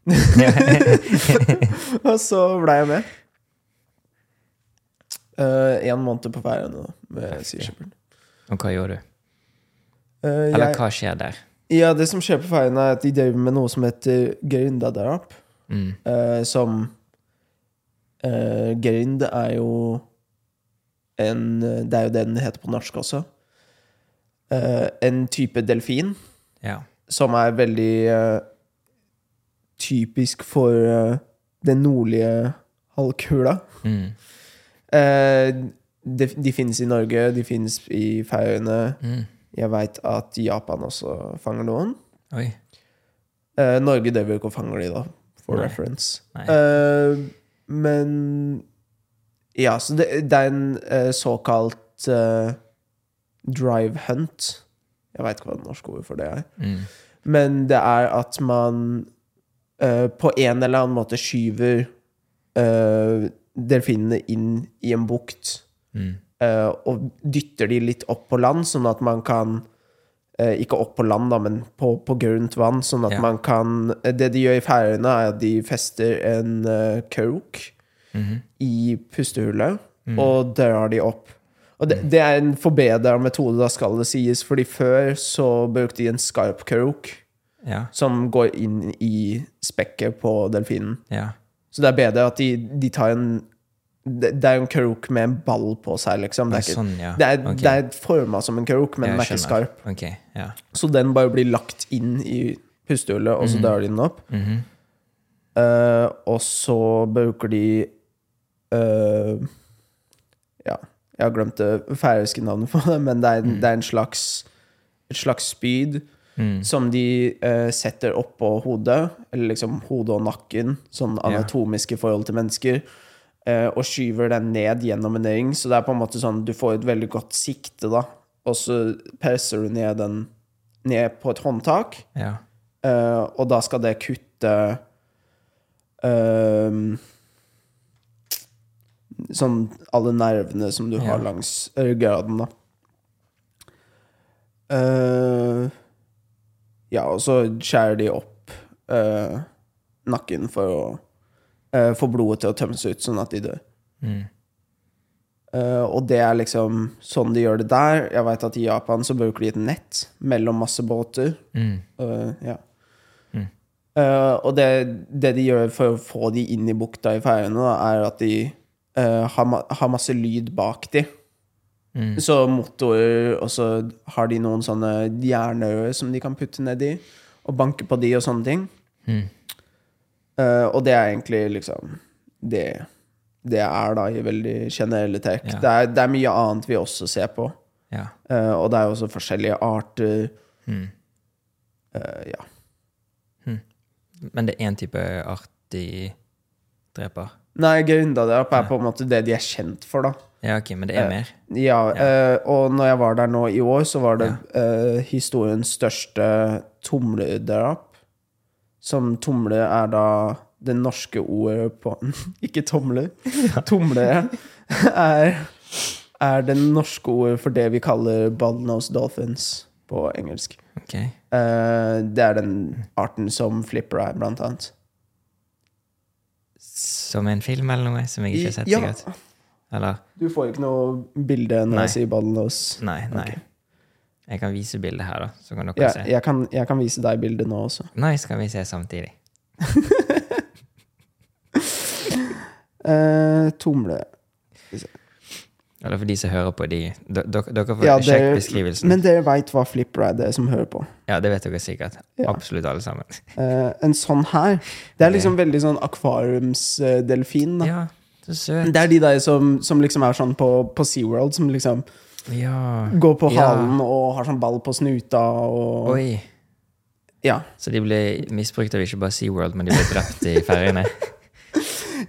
og så ble jeg med. Én måned på Færøyene med Sea Shepherd. Og hva gjorde du? Uh, Eller jeg- hva skjer der? Ja, det som skjer på Færøyene, er at de driver med noe som heter grindadarap. Mm. Uh, som eh, Grind er jo en Det er jo det den heter på norsk også. eh, en type delfin Ja. som er veldig eh, typisk for eh, den nordlige halvkula. Mm. Eh, de, de finnes i Norge, de finnes i Færøyene. Mm. Jeg veit at Japan også fanger noen. Oi. Eh, Norge driver ikke og fanger de, da, for Nei. reference. Nei. Eh, men Ja, så det, det er en såkalt drive hunt. Jeg veit ikke hva det norske ordet for det er. Mm. Men det er at man eh, på en eller annen måte skyver eh, delfinene inn i en bukt. Mm. eh, og dytter de litt opp på land, sånn at man kan eh, Ikke opp på land, da, men på, på grunt vann, sånn at Ja. man kan Det de gjør i Færøyene, er at de fester en uh, krok -hmm. i pustehullet, Mm. og drar de opp. Og det, det er en forbedra metode, da skal det sies, fordi før så brukte de en skarp krok Ja. som går inn i spekket på delfinen. Ja. Så det er bedre at de, de tar en det, det er en krok med en ball på seg, liksom. Det er, ikke, sånn, ja. det er, okay. det er forma som en krok, men Ja, den er ikke skarp. Okay, ja. Så den bare blir lagt inn i pustehullet, og så drar de den opp. Mm -hmm. uh, og så bruker de uh, Ja, jeg har glemt det færøyske navnet på det, men det er, det er en slags et slags spyd Mm. som de eh, setter oppå hodet, eller liksom hodet og nakken, sånn anatomiske forhold til mennesker, eh, og skyver den ned gjennom en ring. Så det er på en måte sånn du får et veldig godt sikte, da, og så presser du ned den ned på et håndtak. Ja. Eh, og da skal det kutte ehm, Sånn alle nervene som du har langs ryggraden, da. Eh, ja, og så skjærer de opp eh, nakken for å eh, få blodet til å tømmes ut, sånn at de dør. Mm. Eh, og det er liksom sånn de gjør det der. Jeg veit at i Japan så bruker de et nett mellom masse båter. Mm. Uh, ja. Mm. Uh, og det, det de gjør for å få de inn i bukta i ferjene, er at de uh, har, ma har masse lyd bak de. Mm. Så motorer, og så har de noen sånne jernører som de kan putte nedi, og banke på de og sånne ting. Mm. Uh, og det er egentlig liksom det det er, da, i veldig generelle trekk. Ja. Det, det er mye annet vi også ser på. Ja. Uh, og det er jo også forskjellige arter. Mm. Uh, ja. Men det er én type art de dreper? Nei, Gründerdrap er på en måte det de er kjent for, da. Ja, ok, men det er Eh, mer? Ja, Uh, og når jeg var der nå i år, så var det uh, historiens største tumledrap. Som tumle er da det norske ordet på Ikke tomler. Tomle er, er det norske ordet for det vi kaller ballnose dolphins på engelsk. Ok. Eh, det er den arten som flipper er, blant annet. Som en film eller noe som jeg ikke har sett? Ja. sikkert? Eller? Du får ikke noe bilde når Nei. jeg sier bottlenose. Nei. nei. Okay. Jeg kan vise bildet her, da. Så kan dere Ja, se. jeg, kan, jeg kan vise deg bildet nå også. Nei, skal vi se samtidig. Eh, tomle Eller for de som hører på, de Dere, dere får Ja, sjekke beskrivelsen. Men dere veit hva FlipRide er, som hører på. Ja, det vet dere sikkert. Ja. Absolutt alle sammen. Eh, en sånn her, det er liksom veldig sånn akvariumsdelfin. da. Ja, så. Det er de der som, som liksom er sånn på, på SeaWorld, som liksom Ja. går på Ja. halen og har sånn ball på snuta og Oi. Ja. Så de ble misbrukt av ikke bare SeaWorld, men de ble drept i feriene?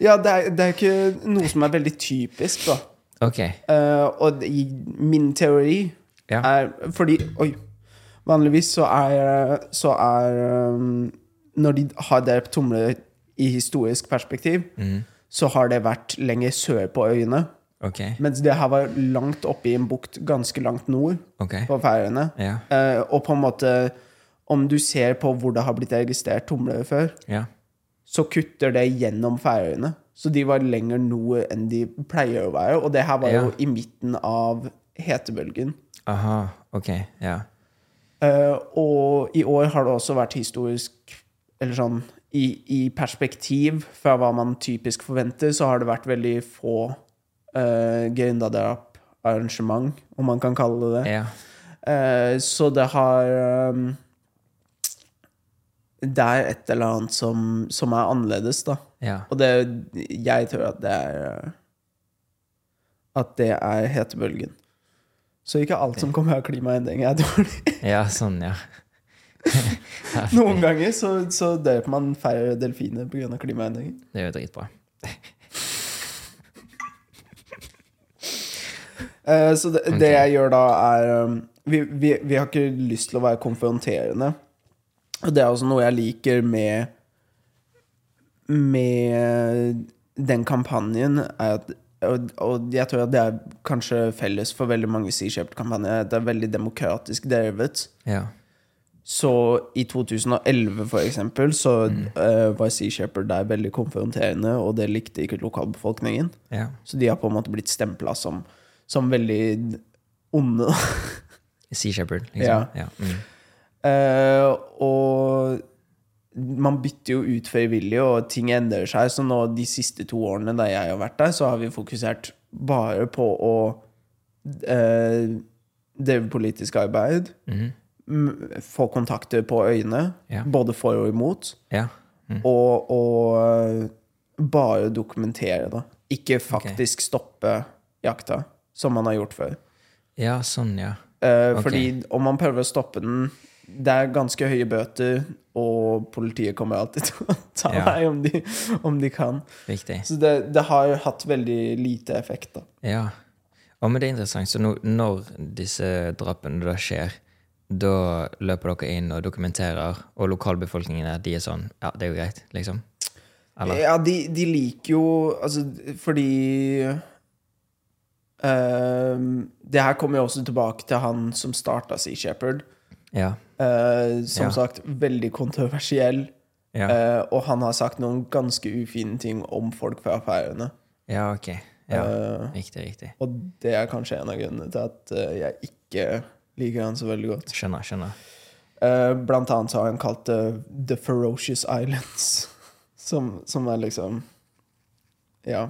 ja det, er, det er ikke noe som er veldig typisk, da. Ok. Uh, og det- i min teori Ja. er Fordi Oi. Vanligvis så er, så er um, Når de har drept tumler i historisk perspektiv, Mhm. Så har det vært lenger sør på øyene. Ok. Mens det her var langt oppe i en bukt ganske langt nord okay. på Færøyene. Ja. Eh, og på en måte Om du ser på hvor det har blitt registrert tumler før, Ja. så kutter det gjennom Færøyene. Så de var lenger nord enn de pleier å være. Og det her var jo i midten av hetebølgen. Aha. Ok. Ja. Eh, og i år har det også vært historisk Eller sånn i, i perspektiv fra hva man typisk forventer, så har det vært veldig få uh, Gründerdrap-arrangement, om man kan kalle det det. Ja. Uh, så det har um, Det er et eller annet som, som er annerledes, da. Ja. Og det Jeg tror at det er eh, At det er hetebølgen. Så ikke alt som kommer av klimaendringer, er dårlig. ja, sånn, ja. Noen ganger så, så dreper man færre delfiner pga. klimaendringer. Det er jo dritbra. uh, så det, okay. det jeg gjør da, er um, vi, vi, vi har ikke lyst til å være konfronterende. Og det er også noe jeg liker med Med den kampanjen, er at og, og jeg tror at det er kanskje felles for veldig mange Sea Shepherd-kampanjer. Det er veldig demokratisk drevet. Ja. Så i 2011, for eksempel, så eh, var Sea Shepherd der veldig konfronterende, og det likte ikke lokalbefolkningen. ja. Så de har på en måte blitt stempla som, som veldig onde. Sea Shepherd, liksom. Ja. Ja. Mm. Uh, og man bytter jo ut frivillig, og ting endrer seg. Så nå de siste to årene da jeg har vært der, så har vi fokusert bare på å uh, drive politisk arbeid. Mhm. Få kontakter på øyene, Ja. både for og imot. ja. Mm. Og, og eh, bare dokumentere, da. Ikke faktisk stoppe jakta, som man har gjort før. Ja, sånn, ja. Okay. Fordi om man prøver å stoppe den Det er ganske høye bøter, og politiet kommer alltid til å ta Ja. deg om de, om de kan. Viktig. Så det, det har hatt veldig lite effekt, da. Ja. Og men det er interessant. Så når disse drapene da skjer, da løper dere inn og dokumenterer, og lokalbefolkningen der, de er sånn Ja, det er jo greit, liksom? Eller? Ja, de, de liker jo Altså, fordi ehm, Det her kommer jo også tilbake til han som starta Sea Shepherd. Ja. Uh, som Ja. sagt, veldig kontroversiell. Ja. Uh, og han har sagt noen ganske ufine ting om folk fra Færøyene. ja, ok. Ja. Eh, Riktig, riktig. og det er kanskje en av grunnene til at jeg ikke liker han så veldig godt. Skjønner, skjønner. Eh, blant annet så har han kalt det The Ferocious Islands. Som, som er liksom Ja.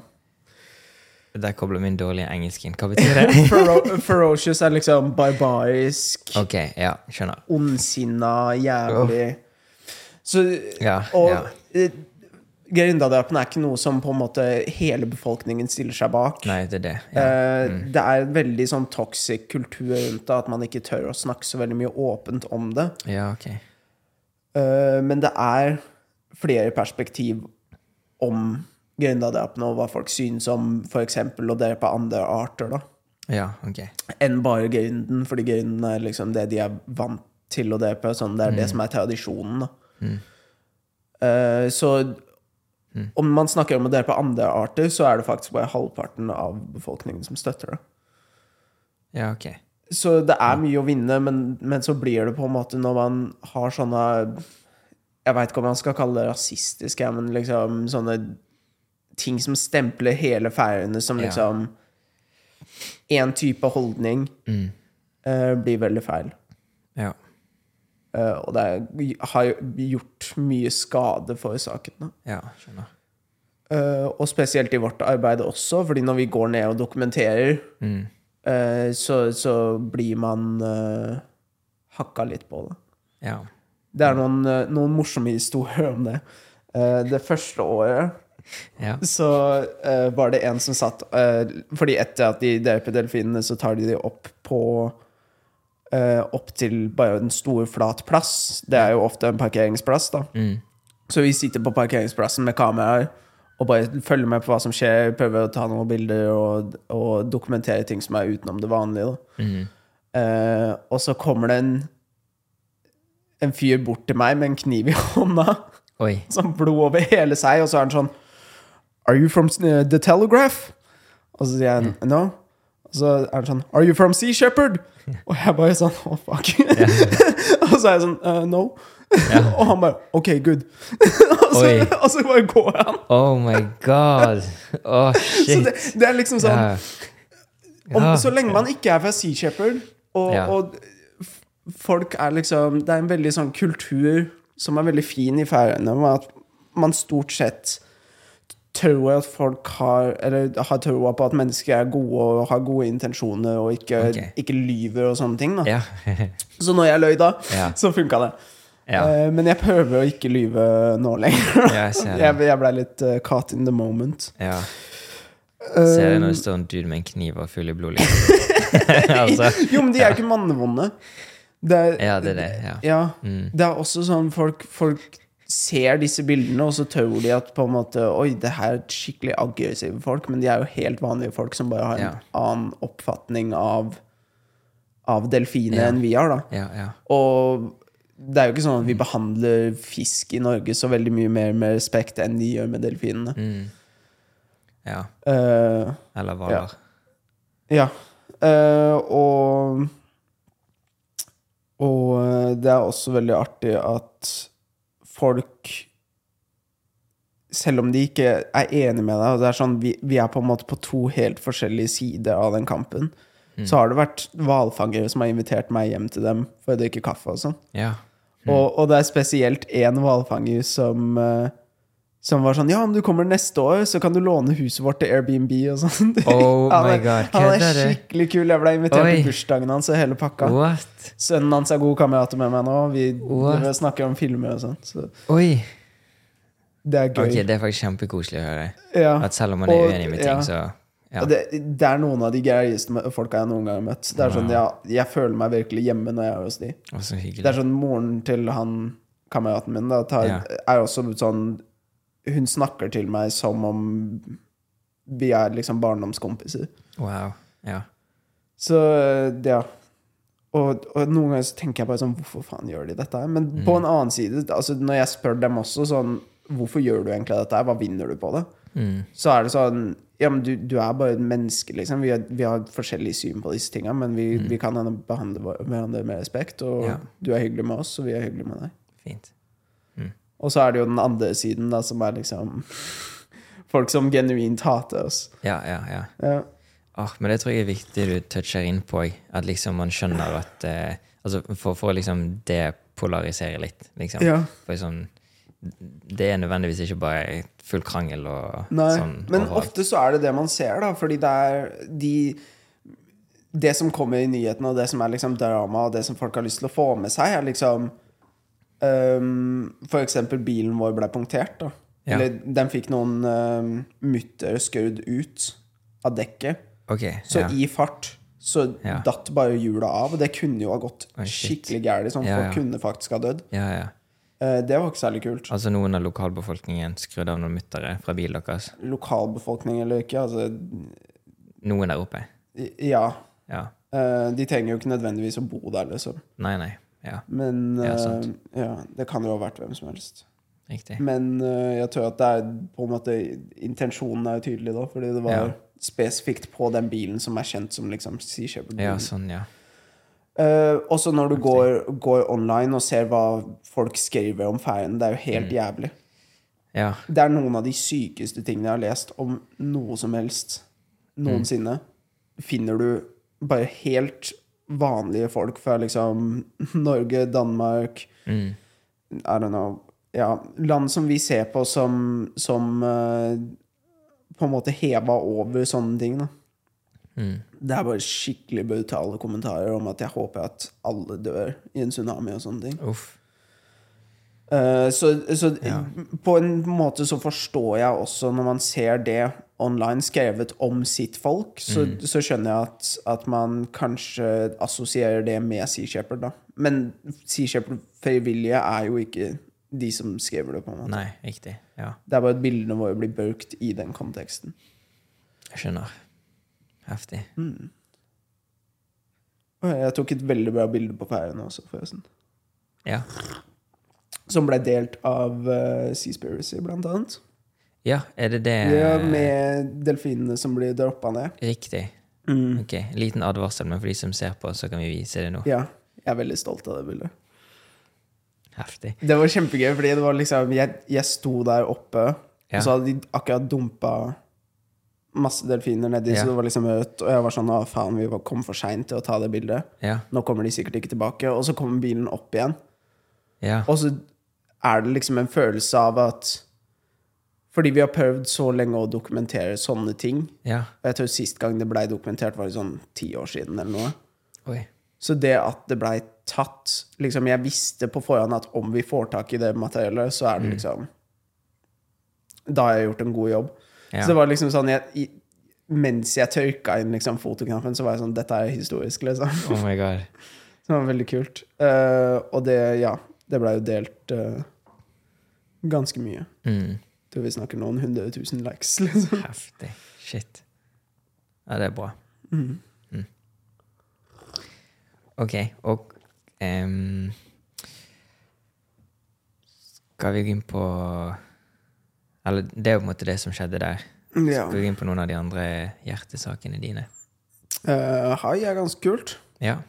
Der kobler min dårlige engelsk inn. Hva betyr det? Fero ferocious er liksom barbarisk, ok, ja, skjønner. ondsinna, jævlig Så Ja, Og ja. Eh, Gerindadrapene er ikke noe som på en måte hele befolkningen stiller seg bak. Nei, det er det. Ja. mm. Det er en veldig sånn toxic kultur rundt det, at man ikke tør å snakke så veldig mye åpent om det. ja, ok. Eh, men det er flere perspektiv om gerindadrapene og hva folk synes om f.eks. å drepe andre arter, da. Ja, ok. Enn bare grinden, fordi grinden er liksom det de er vant til å drepe. Sånn, det er det som er tradisjonen, da. Eh, så om man snakker om å på andre arter, så er det faktisk bare halvparten av befolkningen som støtter det. Ja, ok. Så det er mye å vinne, men, men så blir det på en måte når man har sånne Jeg veit ikke om man skal kalle det rasistiske, men liksom sånne ting som stempler hele Færøyene som liksom én type holdning, Mm. uh, blir veldig feil. Ja. Eh, og det er, har gjort mye skade for saken. Ja, skjønner. Eh, og spesielt i vårt arbeid også, fordi når vi går ned og dokumenterer, Mm. eh, så, så blir man hakka litt på det. Ja. Det er noen, noen morsomme historier om det. Det første året Ja. så var det en som satt uh, Fordi etter at de dreper delfinene, så tar de de opp på Opp til bare en stor, flat plass. Det er jo ofte en parkeringsplass, da. Mm. Så vi sitter på parkeringsplassen med kameraer og bare følger med på hva som skjer, prøver å ta noen bilder og, og dokumentere ting som er utenom det vanlige. Mhm. Eh, og så kommer det en en fyr bort til meg med en kniv i hånda, Oi. sånn blod over hele seg, og så er han sånn Are you from uh, The Telegraph? Og så sier jeg no. Så er han sånn Are you from Sea Shepherd? Og jeg bare sånn Å, fuck. og så er jeg sånn «Uh, No. og han bare OK, good. og, så, og så bare går han. Oh my god. Så shit. det, det er liksom sånn yeah. Om, Ja. Så lenge man ikke er fra Sea Shepherd, og, Ja. og folk er liksom Det er en veldig sånn kultur som er veldig fin i Færøyene, med at man stort sett tror jeg at folk har Eller har troa på at mennesker er gode og har gode intensjoner og ikke, okay. ikke lyver og sånne ting. Ja. Så når jeg løy da, Ja. så funka det. ja. Uh, men jeg prøver å ikke lyve nå lenger. Jeg jeg jeg blei litt uh, caught in the moment. ja. Ser jeg når det står en dude med en kniv og full i blod, liksom. altså, jo, men de er jo ikke mannevonde. Det er, ja, det er det. Ja. ja, Mm. det er også sånn folk, folk ser disse bildene, og så tror de at på en måte Oi, det her er skikkelig aggressive folk, men de er jo helt vanlige folk som bare har en Ja. annen oppfatning av Av delfiner Ja. enn vi har, da. Ja, ja. Og det er jo ikke sånn at vi behandler fisk i Norge så veldig mye mer med respekt enn de gjør med delfinene. Mm. ja. Uh, Eller hvaler. ja. Uh, og Og det er også veldig artig at folk Selv om de ikke er enig med deg, og det er sånn, vi, vi er på en måte på to helt forskjellige sider av den kampen, så har det vært hvalfangere som har invitert meg hjem til dem for å drikke kaffe og sånn. Ja. Og, og det er spesielt én hvalfanger som eh, som var sånn Ja, om du kommer neste år, så kan du låne huset vårt til Airbnb og sånn. Oh han, er- god, han er skikkelig kul. Jeg ble invitert Oi. bursdagen hans og hele pakka. What? Sønnen hans er gode kamerater med meg nå. Vi What? snakker om filmer og sånn. Så Oi! det er gøy. Ok, det er faktisk kjempekoselig å høre. ja. At selv om man er Og- uenig med ja. ting, så ja. Det, det er noen av de greieste folka jeg noen gang har møtt. Det er sånn, jeg, Jeg føler meg virkelig hjemme når jeg er hos de. Det er sånn Moren til han kameraten min da, tar, Ja. er også sånn Hun snakker til meg som om vi er liksom barndomskompiser. Wow. Ja. Så ja. Og, og noen ganger så tenker jeg bare sånn Hvorfor faen gjør de dette her? Men på en annen side, altså når jeg spør dem også sånn Hvorfor gjør du egentlig dette her? Hva vinner du på det? Mm. Så er det sånn Ja, men du, du er bare et menneske, liksom. Vi har, vi har forskjellig syn på disse tinga, men vi, vi kan behandle hverandre med respekt, og Ja. du er hyggelig med oss, og vi er hyggelige med deg. Fint. Og så er det jo den andre siden, da, som er liksom Folk som genuint hater oss. Ja, ja, ja. Ja. Oh, men det tror jeg er viktig du toucher inn på. At liksom man skjønner at eh, Altså for, for å liksom depolarisere litt, liksom. ja. For sånn Det er nødvendigvis ikke bare full krangel og Nei, sånn. men ofte så er det det man ser, da. Fordi det er de Det som kommer i nyhetene, og det som er liksom drama, og det som folk har lyst til å få med seg, er liksom um, For eksempel bilen vår ble punktert, da. Ja. Eller den fikk noen um, mutter skrudd ut av dekket. Okay, Så ja. i fart så Ja. datt bare hjula av, og det kunne jo ha gått Oi, skikkelig gærent. Sånn, folk kunne faktisk ha dødd. ja, ja. Eh, det var ikke særlig kult. Altså noen av lokalbefolkningen skrudde av noen muttere fra bilen deres. Lokalbefolkning eller ikke, altså Noen der oppe. Ja. Ja. Eh, de trenger jo ikke nødvendigvis å bo der, liksom. Nei, nei. Ja, Men Ja, eh, sant. ja, det kan jo ha vært hvem som helst. riktig. Men uh, jeg tror at det er på en måte Intensjonen er tydelig, da, fordi det var Ja. spesifikt på den bilen som er kjent som liksom Sea Shepherd. Ja, sånn, ja. Uh, også når du går, går online og ser hva folk skriver om ferien, det er jo helt Mm. jævlig. Ja, Det er noen av de sykeste tingene jeg har lest om noe som helst noensinne. Finner du bare helt vanlige folk fra liksom Norge, Danmark mm. I don't know ja, Land som vi ser på som, som uh, på en måte heva over sånne ting. Da. Mm. Det er bare skikkelig brutale kommentarer om at jeg håper at alle dør i en tsunami og sånne ting. Uff. Eh, så så Ja. på en måte så forstår jeg også, når man ser det online skrevet om sitt folk, så, Mm. så skjønner jeg at, at man kanskje assosierer det med Sea Shepherd, da. Men Sea Shepherd-frivillige er jo ikke de som skriver det, på en måte. Nei, riktig. Ja, Det er bare at bildene våre blir brukt i den konteksten. jeg skjønner. Heftig. Mm. Jeg tok et veldig bra bilde på ferien også, forresten. Ja. Som ble delt av uh, Seaspiracy, blant annet. ja, er det det Ja, med delfinene som blir droppa ned. Riktig. Mm. Ok, Liten advarsel, men for de som ser på, så kan vi vise det nå. Ja, jeg er veldig stolt av det bildet. Heftig. Det var kjempegøy, fordi det var liksom Jeg, jeg sto der oppe, Ja. og så hadde de akkurat dumpa masse delfiner nedi, Ja. så det var liksom rødt. Og jeg var sånn Å, faen, vi kom for seint til å ta det bildet. Ja. Nå kommer de sikkert ikke tilbake. Og så kommer bilen opp igjen. Ja. Og så er det liksom en følelse av at Fordi vi har prøvd så lenge å dokumentere sånne ting. Ja. Og jeg tror sist gang det blei dokumentert, var det sånn ti år siden eller noe. Oi. Så det at det blei tatt liksom Jeg visste på forhånd at om vi får tak i det materiellet, så er det liksom Da har jeg gjort en god jobb. Ja. Så det var liksom sånn jeg, Mens jeg tørka inn liksom fotoknappen, så var jeg sånn Dette er historisk, liksom. Oh my god. Det var veldig kult. Uh, og det, ja, det blei jo delt eh, ganske mye. Mm. Tror vi snakker noen hundre tusen likes, liksom. Heftig. Shit. Ja, det er bra. Mm. Ok, og um, Skal vi gå inn på Eller det er jo på en måte det som skjedde der. Ja. Skal vi gå inn på noen av de andre hjertesakene dine? Uh, hai er ganske kult. Ja.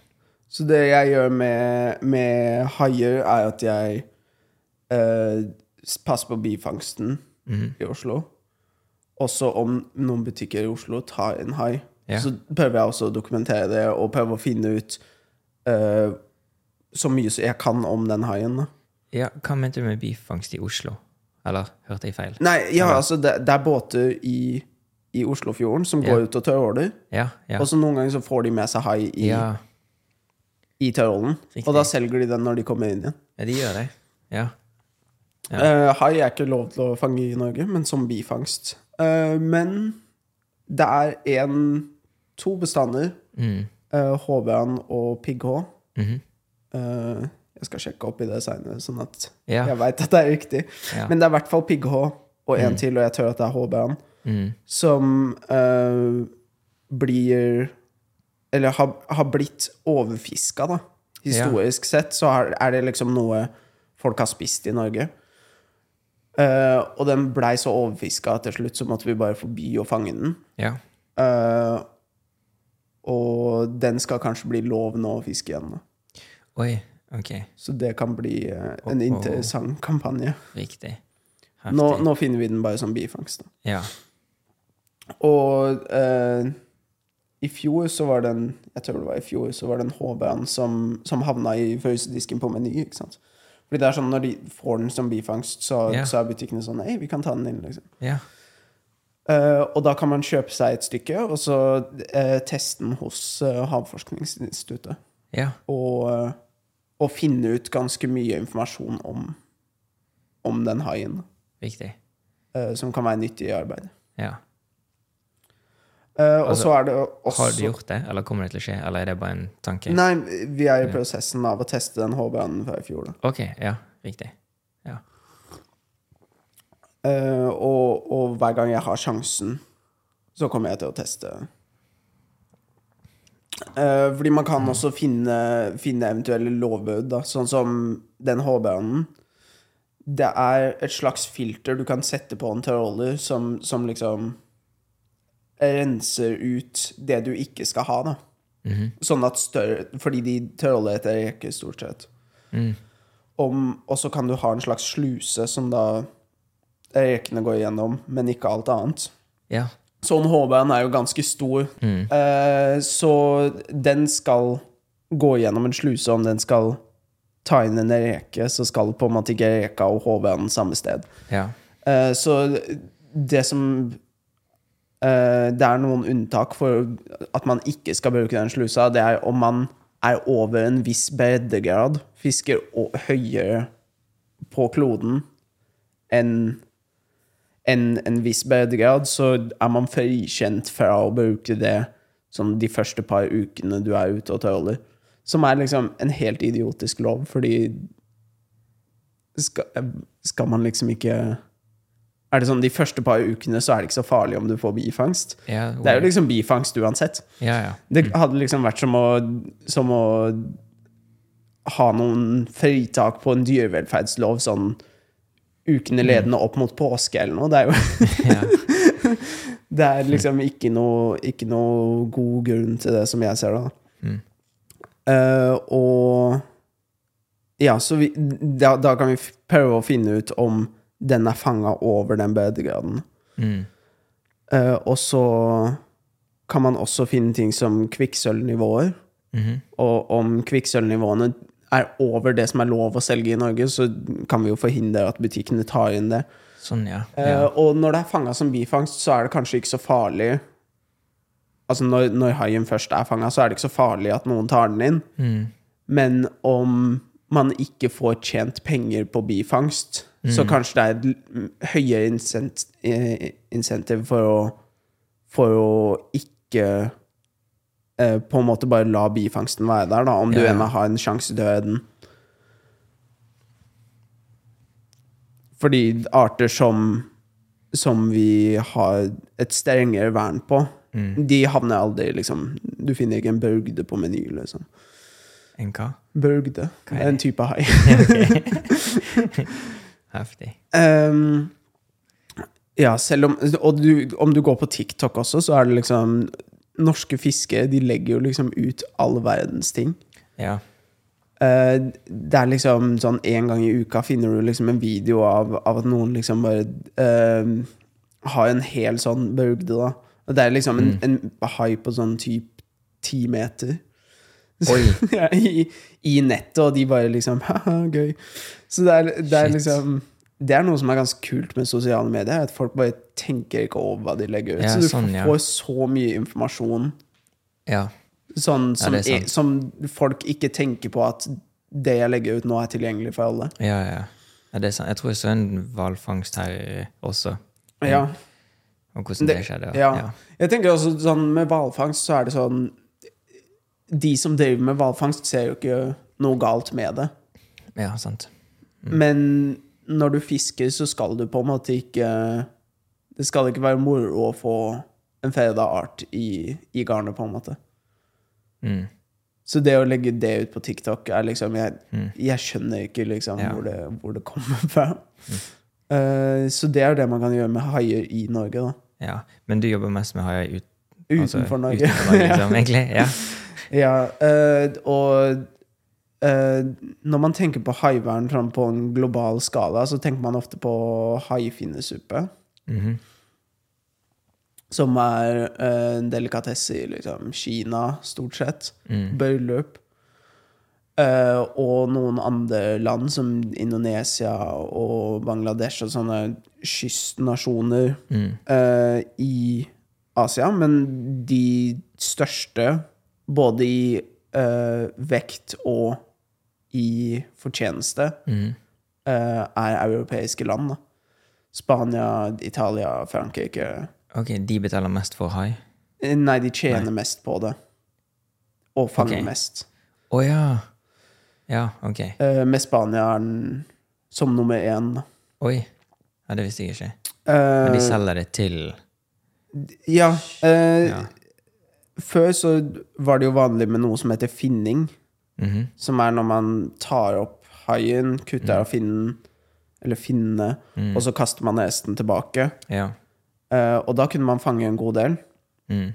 Så det jeg gjør med, med haier, er at jeg eh, passer på bifangsten mm. i Oslo. Også om noen butikker i Oslo tar en hai. Ja. Så prøver jeg også å dokumentere det, og prøve å finne ut uh, så mye som jeg kan om den haien. ja. Hva mente du med bifangst i Oslo? Eller hørte jeg feil? Nei, ja, Eller? altså, det, det er båter i, i Oslofjorden som Ja. går ut og tørråler. Ja. Ja. Og så noen ganger så får de med seg hai i, ja. i tørrålen. Og da selger de den når de kommer inn igjen. ja, de gjør det. Ja. Ja. Eh, hai er ikke lov til å fange i Norge, men som bifangst. Uh, men det er en to bestander, Mm. uh, HV-en og pigghå. Mm -hmm. uh, jeg skal sjekke opp i det seinere, sånn at Ja. jeg veit at det er riktig. Ja. Men det er i hvert fall pigghå og en til, og jeg tør at det er HV-en, Mm. som eh, blir Eller har, har blitt overfiska, da. Historisk sett så er det liksom noe folk har spist i Norge. Eh, og den blei så overfiska til slutt så måtte vi bare forby å fange den. Ja. Uh, og den skal kanskje bli lov nå å fiske igjen. Da. Oi. Ok. Så det kan bli uh, en Oh, oh. interessant kampanje. Riktig. Nå, nå finner vi den bare som bifangst. Da. Ja. Og i fjor så var den Jeg tror det var i fjor så var det en HB-en som, som havna i frøsedisken på Meny. ikke sant? Fordi det er sånn Når de får den som bifangst, så, yeah. så er butikkene sånn Hei, vi kan ta den inn. liksom Yeah. Uh, Og da kan man kjøpe seg et stykke, og så uh, teste den hos uh, Havforskningsinstituttet. Yeah. Og, eh, og finne ut ganske mye informasjon om, om den haien. Riktig. eh, som kan være nyttig i arbeidet. Ja. Og Altså, så er det også Har du gjort det, eller kommer det til å skje, eller er det bare en tanke? Nei, vi er i prosessen av å teste den HB-en fra i fjor. Da. Ok, ja, riktig. Ja. Uh, og, og hver gang jeg har sjansen, så kommer jeg til å teste. Uh, fordi man kan også finne, finne eventuelle lovbrudd. Sånn som den HB-en. Det er et slags filter du kan sette på en tråler som, som liksom renser ut det du ikke skal ha, da. Mhm. Sånn at større Fordi de tråler etter reker, stort sett. Mm. Og så kan du ha en slags sluse som da rekene går igjennom, men ikke alt annet. Ja. Sånn HB-en er jo ganske stor, Mm. eh, så den skal gå gjennom en sluse. Om den skal ta inn en reke, så skal på en måte ikke reka og HB-en samme sted. Ja. Eh, så det som Det er noen unntak for at man ikke skal bruke den slusa. Det er om man er over en viss breddegrad, fisker høyere på kloden enn en, en viss breddegrad, så er man frikjent fra å bruke det som de første par ukene du er ute og tråler. Som er liksom en helt idiotisk lov, fordi skal, skal man liksom ikke Er det sånn de første par ukene så er det ikke så farlig om du får bifangst? Ja, Det er jo liksom bifangst uansett. ja, ja. Det hadde liksom vært som å, som å ha noen fritak på en dyrevelferdslov sånn ukene ledende opp mot påske eller noe. Det er jo. Det er liksom ikke noe, ikke noe god grunn til det, som jeg ser det. Mm. Uh, og Ja, så vi, da, da kan vi prøve å finne ut om den er fanga over den breddegraden. Mm. Uh, og så kan man også finne ting som kvikksølvnivåer. Mhm. Og om kvikksølvnivåene er over det som er lov å selge i Norge, så kan vi jo forhindre at butikkene tar inn det. Sånn, ja. Ja. Uh, og når det er fanga som bifangst, så er det kanskje ikke så farlig Altså når, når haien først er fanga, så er det ikke så farlig at noen tar den inn. Mm. Men om man ikke får tjent penger på bifangst, så Mm. kanskje det er et høyere incent, eh, insentiv for å, for å ikke eh, på en måte bare la bifangsten være der, da, om du Ja, ja. ennå har en sjanse til å gjøre den. Fordi arter som, som vi har et strengere vern på, Mm. de havner aldri liksom Du finner ikke en børgde på meny, liksom. En hva? Børgde. Hva er Det en type hai. Heftig. Um, ja, selv om Og du, om du går på TikTok også, så er det liksom Norske fiskere de legger jo liksom ut all verdens ting. Ja. Uh, det er liksom sånn en gang i uka finner du liksom en video av, av at noen liksom bare uh, har en hel sånn børgde, da. Og det er liksom en, en hai på sånn type ti meter. Oi. i, I nettet, og de bare liksom Haha, gøy. Så det er, det er liksom Det er noe som er ganske kult med sosiale medier. At folk bare tenker ikke over hva de legger ut. Ja, så du sånn, ja. får så mye informasjon Ja. sånn som, er er, som folk ikke tenker på at det jeg legger ut nå, er tilgjengelig for alle. Ja, det er sant. Jeg tror jeg så en hvalfangst her også, Ja. og hvordan det, Det- skjedde. Jeg tenker også sånn med hvalfangst, så er det sånn De som driver med hvalfangst, ser jo ikke noe galt med det. ja, sant. Men når du fisker, så skal du på en måte ikke Det skal ikke være moro å få en feda art i, i garnet, på en måte. Mm. Så det å legge det ut på TikTok er liksom Jeg, Mm. jeg skjønner ikke liksom Ja. hvor, det, hvor det kommer fra. Uh, så det er det man kan gjøre med haier i Norge, da. Ja. Men du jobber mest med haier ut, Utenfor altså, Norge. Utenfor Norge liksom, egentlig. Ja. Ja, uh, og når man tenker på haivern på en global skala, så tenker man ofte på haifinnesuppe. Mhm. Som er eh, en delikatesse i liksom, Kina, stort sett. Mm. Bryllup. Uh, og noen andre land, som Indonesia og Bangladesh og sånne kystnasjoner Mm. uh, i Asia. Men de største, både i eh, vekt og i fortjeneste, Mm. uh, er europeiske land. Da. Spania, Italia, Frankrike. Ok, de betaler mest for hai? Eh, Nei, de tjener mest på det. Og fanger okay. mest. Å ja. Ja, ok. Uh, med Spania er den som nummer én. Oi. Ja, det visste jeg ikke. Men de selger det til ja, Ja. Før så var det jo vanlig med noe som heter finning. Mhm. Som er når man tar opp haien, kutter av finnen, eller finnene, og så kaster man resten tilbake. Ja. Uh, og da kunne man fange en god del. Mm.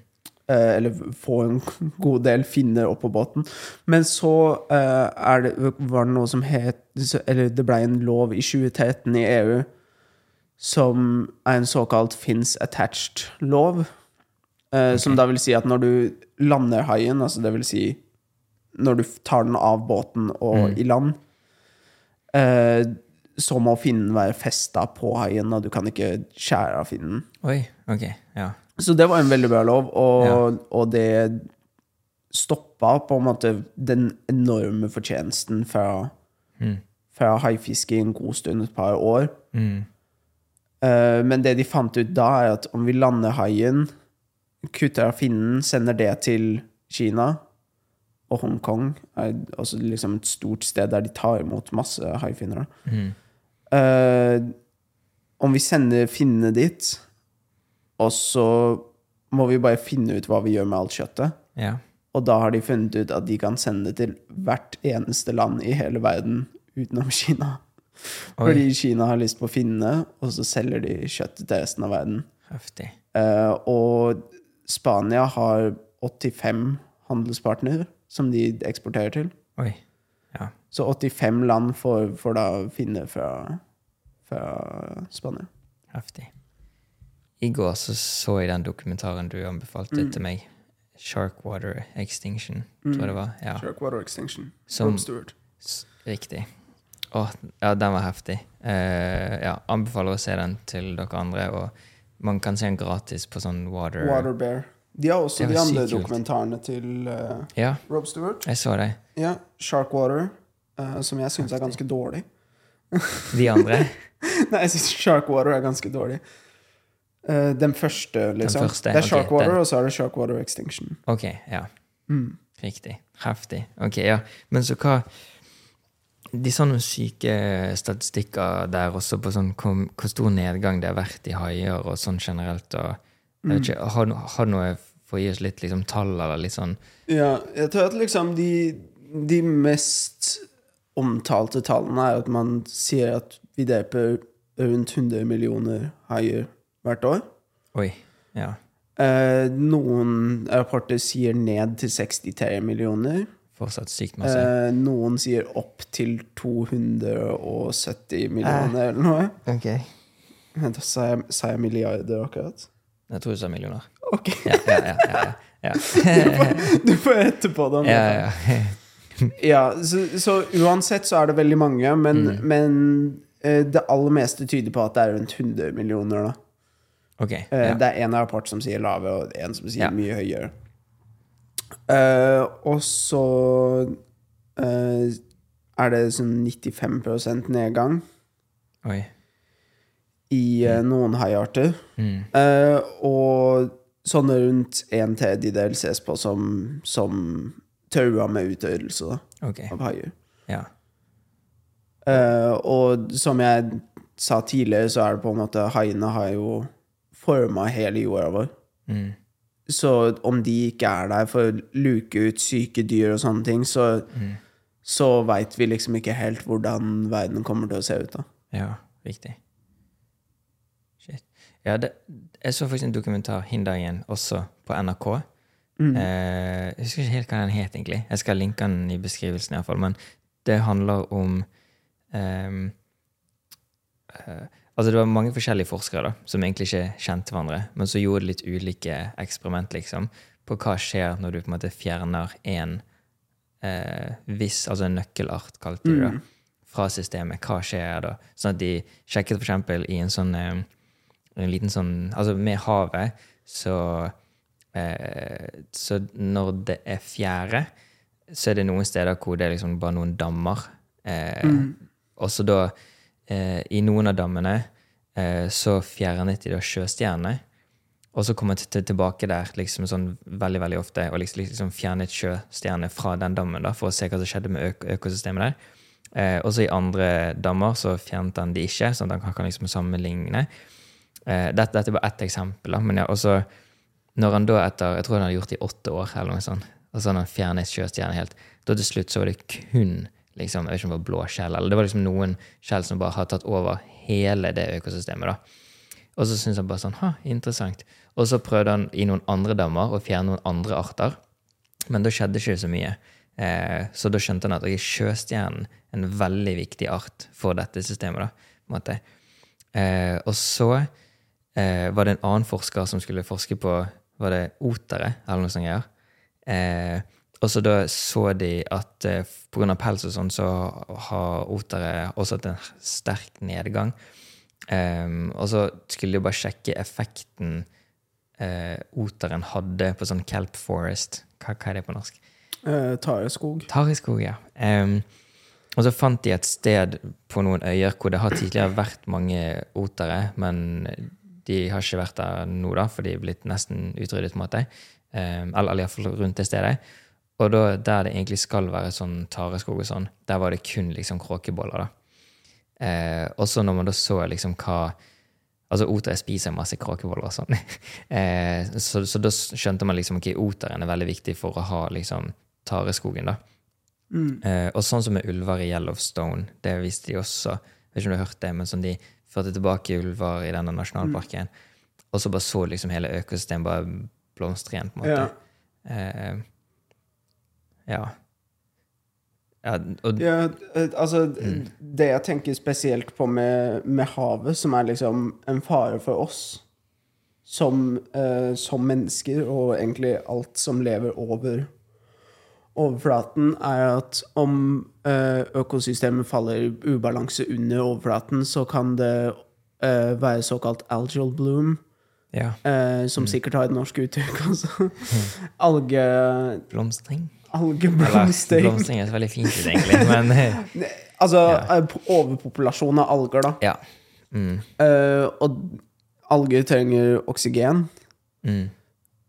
Uh, eller få en god del finner opp på båten. Men så uh, det, var det noe som het Eller det ble en lov i 2013 i EU som er en såkalt fins attached-lov. Eh, Som da vil si at når du lander haien, altså det vil si når du tar den av båten og i land, eh, så må finnen være festa på haien, og du kan ikke skjære av finnen. Oi, ok. Ja. Så det var en veldig bra lov, og, og det stoppa på en måte den enorme fortjenesten fra, fra haifiske i en god stund, et par år. Mm. Eh, men det de fant ut da, er at om vi lander haien, kutter av finnen, sender det til Kina og Hongkong, er også liksom et stort sted der de tar imot masse haifinnere. Mm. Uh, om vi sender finnene dit, og så må vi bare finne ut hva vi gjør med alt kjøttet. Ja. Og da har de funnet ut at de kan sende det til hvert eneste land i hele verden utenom Kina. Oi. Fordi Kina har lyst på finnene, og så selger de kjøttet til resten av verden. Heftig. Eh, og Spania har 85 handelspartnere som de eksporterer til. Oi. Ja. Så 85 land får, får da finne fra, fra Spania. Heftig. I går så, så jeg den dokumentaren du anbefalte Mm. til meg. Sharkwater Extinction, tror jeg det var. Ja, Sharkwater Extinction. Som- Rob Stewart. riktig. Å, ja, den var heftig. Uh, ja, anbefaler å se den til dere andre. Og man kan se den gratis på sånn Water. Water Bear. De har også de andre kult. dokumentarene til uh, Ja, Rob Stewart. jeg så deg. Ja, Sharkwater, uh, som jeg syns er ganske dårlig. De andre. Nei, jeg syns Sharkwater er ganske dårlig. Uh, den første, liksom. Den første, det er Sharkwater, den. og så er det Sharkwater Extinction. Ok, ja. Mm. Riktig. Heftig. Ok, ja. Men så hva De sånne syke statistikker der også på sånn hvor, hvor stor nedgang det har vært i haier og sånn generelt. og mm. ikke, Har har noe for å gi oss litt liksom, tall eller litt sånn Ja, jeg tror at liksom de, de mest omtalte tallene er at man sier at vi dreper rundt 100 millioner haier hvert år. Oi. Ja. Eh, noen rapporter sier ned til 63 millioner. Fortsatt sykt masse. Eh, noen sier opp til 270 millioner eller noe. ok. Men Da sa jeg, sa jeg milliarder akkurat? Jeg tror du sa millioner. Ok, Ja, ja, ja. ja, ja. du får får etterpå det. ja, ja, ja. Ja, så, så uansett så er det veldig mange, men, Mm. men eh, det aller meste tyder på at det er rundt 100 millioner. da. Okay, Eh, Ja. Det er en rapport som sier lave, og en som sier Ja. mye høyere. Eh, og så uh, er det sånn 95 nedgang Oi. i uh, noen haiarter. Mm. Og sånne rundt en tredjedel ses på som, som taua med utryddelse okay. Av haier. Ja. Og som jeg sa tidligere, så er det på en måte Haiene har jo forma hele jorda vår. Mm. Så om de ikke er der for å luke ut syke dyr og sånne ting, så, Mm. så veit vi liksom ikke helt hvordan verden kommer til å se ut. da. Ja, riktig. Shit. Ja, det, jeg så faktisk en dokumentar hin dagen også på NRK. Mm. Eh, jeg husker ikke helt hva den het, egentlig. Jeg skal linke den i beskrivelsen, i hvert fall. Men det handler om eh, eh, Altså, det var mange forskjellige forskere da, som egentlig ikke kjente hverandre, men så gjorde litt ulike eksperiment, liksom, på hva skjer når du på en måte fjerner en eh, viss, altså en nøkkelart, kalte de det, mm. fra systemet. Hva skjer da? Sånn at de sjekket eksempel i en sånn eh, en liten sånn Altså med havet, så eh, Så når det er fjære, så er det noen steder hvor det er liksom bare noen dammer. Eh, Og så da, eh, i noen av dammene, eh, så fjernet de da sjøstjernene. Og så kom jeg til, tilbake der liksom sånn veldig veldig ofte og liksom, liksom fjernet sjøstjernene fra den dammen da, for å se hva som skjedde med øk økosystemet der. Eh, og så i andre dammer så fjernet han de ikke, sånn at han kan liksom sammenligne. Eh, dette, dette bare ett eksempel. Da. Men ja, også når han da etter Jeg tror han hadde gjort det i åtte år, eller noe sånt, og så hadde han fjernet sjøstjernen helt. Da til slutt så var det kun liksom, jeg vet ikke om det var blå skjell, eller det var liksom noen skjell som bare har tatt over hele det økosystemet. da. Og så syntes han bare sånn Ha, interessant. Og så prøvde han i noen andre dammer å fjerne noen andre arter, men da skjedde ikke så mye. Eh, så da skjønte han at sjøstjernen er en veldig viktig art for dette systemet. da, på en måte. Eh, og så eh, var det en annen forsker som skulle forske på var det otere, eller noe sånt. greier. Eh, og så da så de at eh, pga. pels og sånn, så har otere også hatt en sterk nedgang. Um, og så skulle de bare sjekke effekten eh, oteren hadde på sånn kelp forest. Hva, hva er det på norsk? Eh, Tareskog. Tareskog, ja. Um, og så fant de et sted på noen øyer hvor det har tidligere vært mange otere, men de har ikke vært der nå, da, for de er blitt nesten utryddet, på en måte. Um, eller eller iallfall rundt det stedet. Og da, der det egentlig skal være sånn tareskog og sånn, der var det kun liksom kråkeboller, da. Eh, og så når man da så liksom hva Altså, otere spiser masse kråkeboller og sånn. eh, så, så da skjønte man liksom ok, oteren er veldig viktig for å ha liksom tareskogen, da. Eh, og sånn som med ulver i Yellowstone, det visste de også. Jeg vet ikke om du har hørt det, men som de førte tilbake ulver i denne nasjonalparken. Og så bare så liksom hele økosystemet bare blomstre igjen, på en måte. Ja. Eh, ja. ja. Og Ja, altså Mm. Det jeg tenker spesielt på med, med havet, som er liksom en fare for oss som, eh, som mennesker, og egentlig alt som lever over, overflaten, er at om eh, økosystemet faller i ubalanse under overflaten, så kan det eh, være såkalt algal bloom, Ja. eh, som sikkert har et norsk uttrykk også. Alge... Algeblomstring. blomstring så veldig fint ut, egentlig, men eh, Altså ja. overpopulasjon av alger, da. ja. Mm. Uh, og alger trenger oksygen. Mm.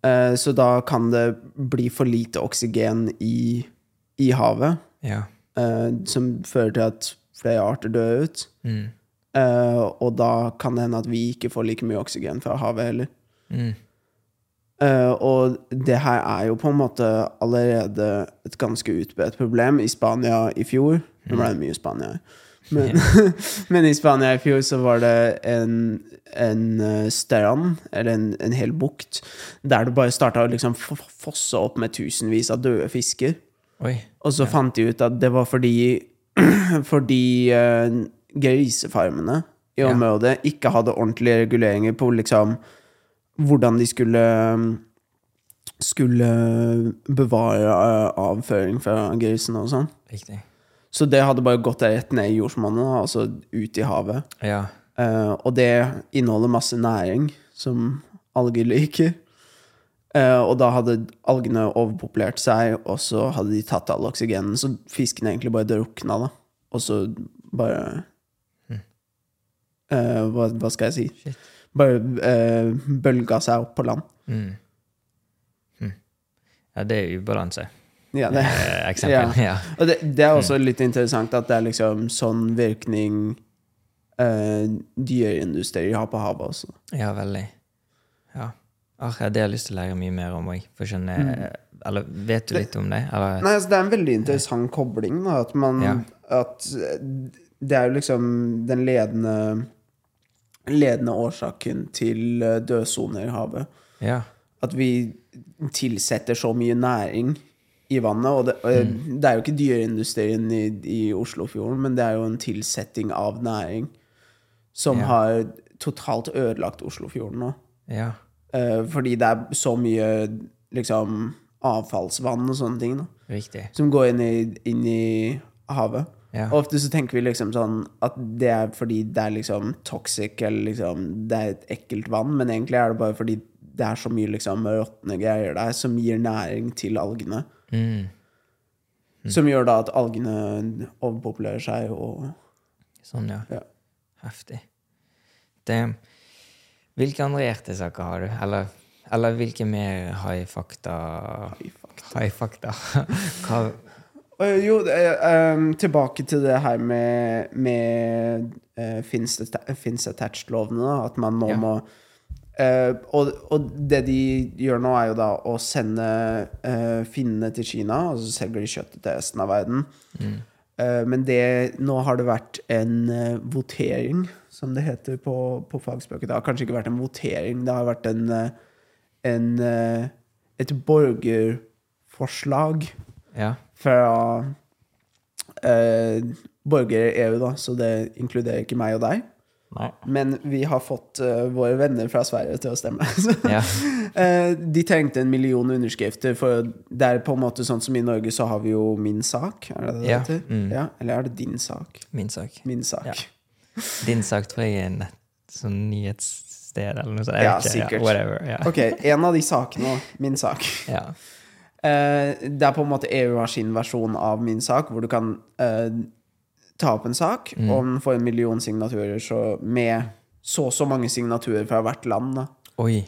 uh, så da kan det bli for lite oksygen i, i havet, Ja. Uh, som fører til at flere arter dør ut. Mm. Eh, og da kan det hende at vi ikke får like mye oksygen fra havet heller. Eh, og det her er jo på en måte allerede et ganske utbredt problem. I Spania i fjor Nå ble det mye Spania. Men, men i Spania i fjor så var det en, en eh, strand, eller en, en hel bukt, der det bare starta å liksom fosse opp med tusenvis av døde fisker. Oi. Og så fant de ut at det var fordi Fordi uh, grisefarmene i Ja. området ikke hadde ordentlige reguleringer på liksom hvordan de skulle skulle bevare eh, avføring fra grisen og sånn. Riktig. Så det hadde bare gått rett ned i jordsmonnet, altså ut i havet. Ja. Uh, og det inneholder masse næring som alger liker. Uh, og da hadde algene overpopulert seg, og så hadde de tatt all oksygenen, så fisken egentlig bare drukna, da. Og så bare uh, hva, hva skal jeg si? Shit. Eh, bølga seg opp på land. Mm. Hm. Ja, det er ubalanse. Ja, det, Eh, eksempel. Ja. og det, det er også litt interessant at det er liksom sånn virkning eh, dyreindustri har på havet også. ja, veldig. Ja. Ah, det har jeg lyst til å lære mye mer om òg. Eller vet du litt om det? Eller? Nei, altså, det er en veldig interessant kobling, da. At man Ja. At det er jo liksom den ledende Ledende årsaken til eh, dødsoner i havet. Ja. At vi tilsetter så mye næring i vannet. Og det, og Mm. det er jo ikke dyreindustrien i, i Oslofjorden, men det er jo en tilsetting av næring som Ja. har totalt ødelagt Oslofjorden nå. Ja. Eh, fordi det er så mye liksom avfallsvann og sånne ting da, som går inn i, inn i havet. Ja. Ofte så tenker vi liksom sånn at det er fordi det er liksom toxic, eller liksom det er et ekkelt vann, men egentlig er det bare fordi det er så mye liksom råtne greier der som gir næring til algene. Mm. Som gjør da at algene overpopulerer seg og Sånn, ja. Ja. Heftig. Det, hvilke andre hjertesaker har du? Eller, eller hvilke mer high-fakta High-fakta? Hva fakta. Jo, det er, um, tilbake til det her med, med uh, fins attached-lovene, da. At man nå Ja. må uh, og, og det de gjør nå, er jo da å sende uh, finnene til Kina, og så selger de kjøttet til resten av verden. Eh, men det, nå har det vært en eh, votering, som det heter på, på fagspråket. Det har kanskje ikke vært en votering, det har vært en, eh, en eh, et borgerforslag Ja. Fra eh, borgere i EU, da, så det inkluderer ikke meg og deg. Nei. Men vi har fått eh, våre venner fra Sverige til å stemme. Ja. eh, de trengte en million underskrifter, for det er på en måte sånn som i Norge så har vi jo Min sak. Er det det Ja, heter? mm. Ja, eller er det Din sak? Min sak. Min sak. Ja. Din sak tror jeg er nett, sånn nyhetssted eller noe sånt. Ja, ikke. sikkert. whatever. Ja. Ok, en av de sakene, Min sak. Ja. Eh, det er på en måte EU har sin versjon av min sak, hvor du kan eh, ta opp en sak, Mm. og den får en million signaturer så med så og så mange signaturer fra hvert land. Da. Oi.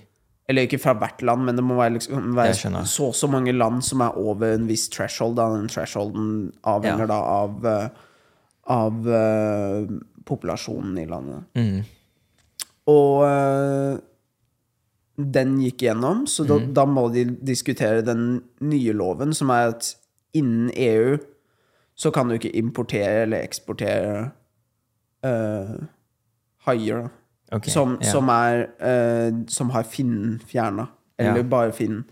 Eller ikke fra hvert land, men det må være, liksom, være så og så mange land som er over en viss threshold. Da. Den thresholden avhenger Ja. da av, eh, av uh, populasjonen i landet. Mm. Og den gikk gjennom, så da, Mm. da må de diskutere den nye loven, som er at innen EU så kan du ikke importere eller eksportere uh, haier, okay, Som, ja. som er eh, Som har finnen fjerna. Eller Ja. bare finnen.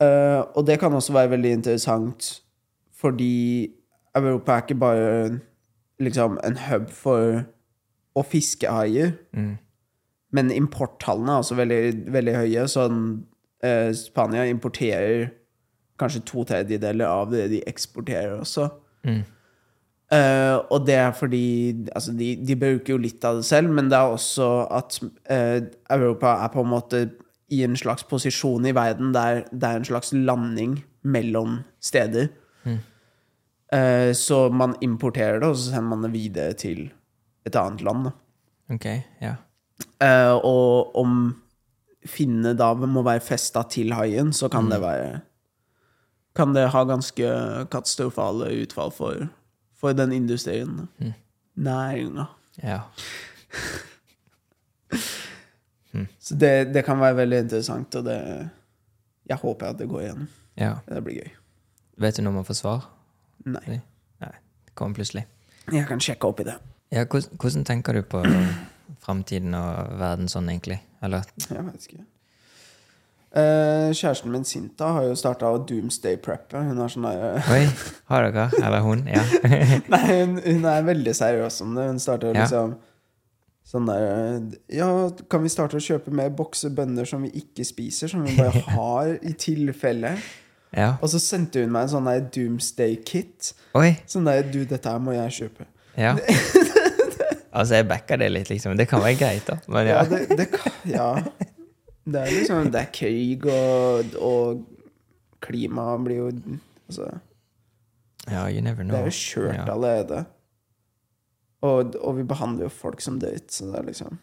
Eh, og det kan også være veldig interessant, fordi Europa er ikke bare liksom en hub for å fiske haier. Mm. Men importtallene er også veldig, veldig høye. Sånn eh, Spania importerer kanskje to tredjedeler av det de eksporterer også. Mm. Eh, og det er fordi altså de, de bruker jo litt av det selv, men det er også at eh, Europa er på en måte i en slags posisjon i verden der det er en slags landing mellom steder. Eh, så man importerer det, og så sender man det videre til et annet land. Da. Ok, ja. Eh, og om finne da må være festa til haien, så kan det være Kan det ha ganske katastrofale utfall for, for den industrien. Mm. Næringa. Ja. Så det, det kan være veldig interessant, og det Jeg håper at det går igjennom. ja. Det blir gøy. Vet du når man får svar? Nei. Nei, det kommer plutselig. Jeg kan sjekke opp i det. Ja, hvordan, hvordan tenker du på framtiden og verden sånn, egentlig? Eller Jeg vet ikke. Eh, kjæresten min Sinta har jo starta å doomsday-preppe. Hun er sånn der Oi, har dere? Eller hun? Ja. Nei, hun, hun er veldig seriøs om det. Hun starter Ja. liksom sånn der Ja, kan vi starte å kjøpe mer boksebønner som vi ikke spiser, som vi bare har i tilfelle? ja. Og så sendte hun meg en sånn der doomsday-kit. Oi! Sånn der Du, dette her må jeg kjøpe. Ja. Altså, jeg backer det litt, liksom. Det kan være greit, da. Men Ja, ja. det, det kan Ja. Det er liksom Det er krig, og, og klimaet blir jo Altså Ja, you never know. Det er jo kjørt Ja. allerede. Og, og vi behandler jo folk som dødt, så det er liksom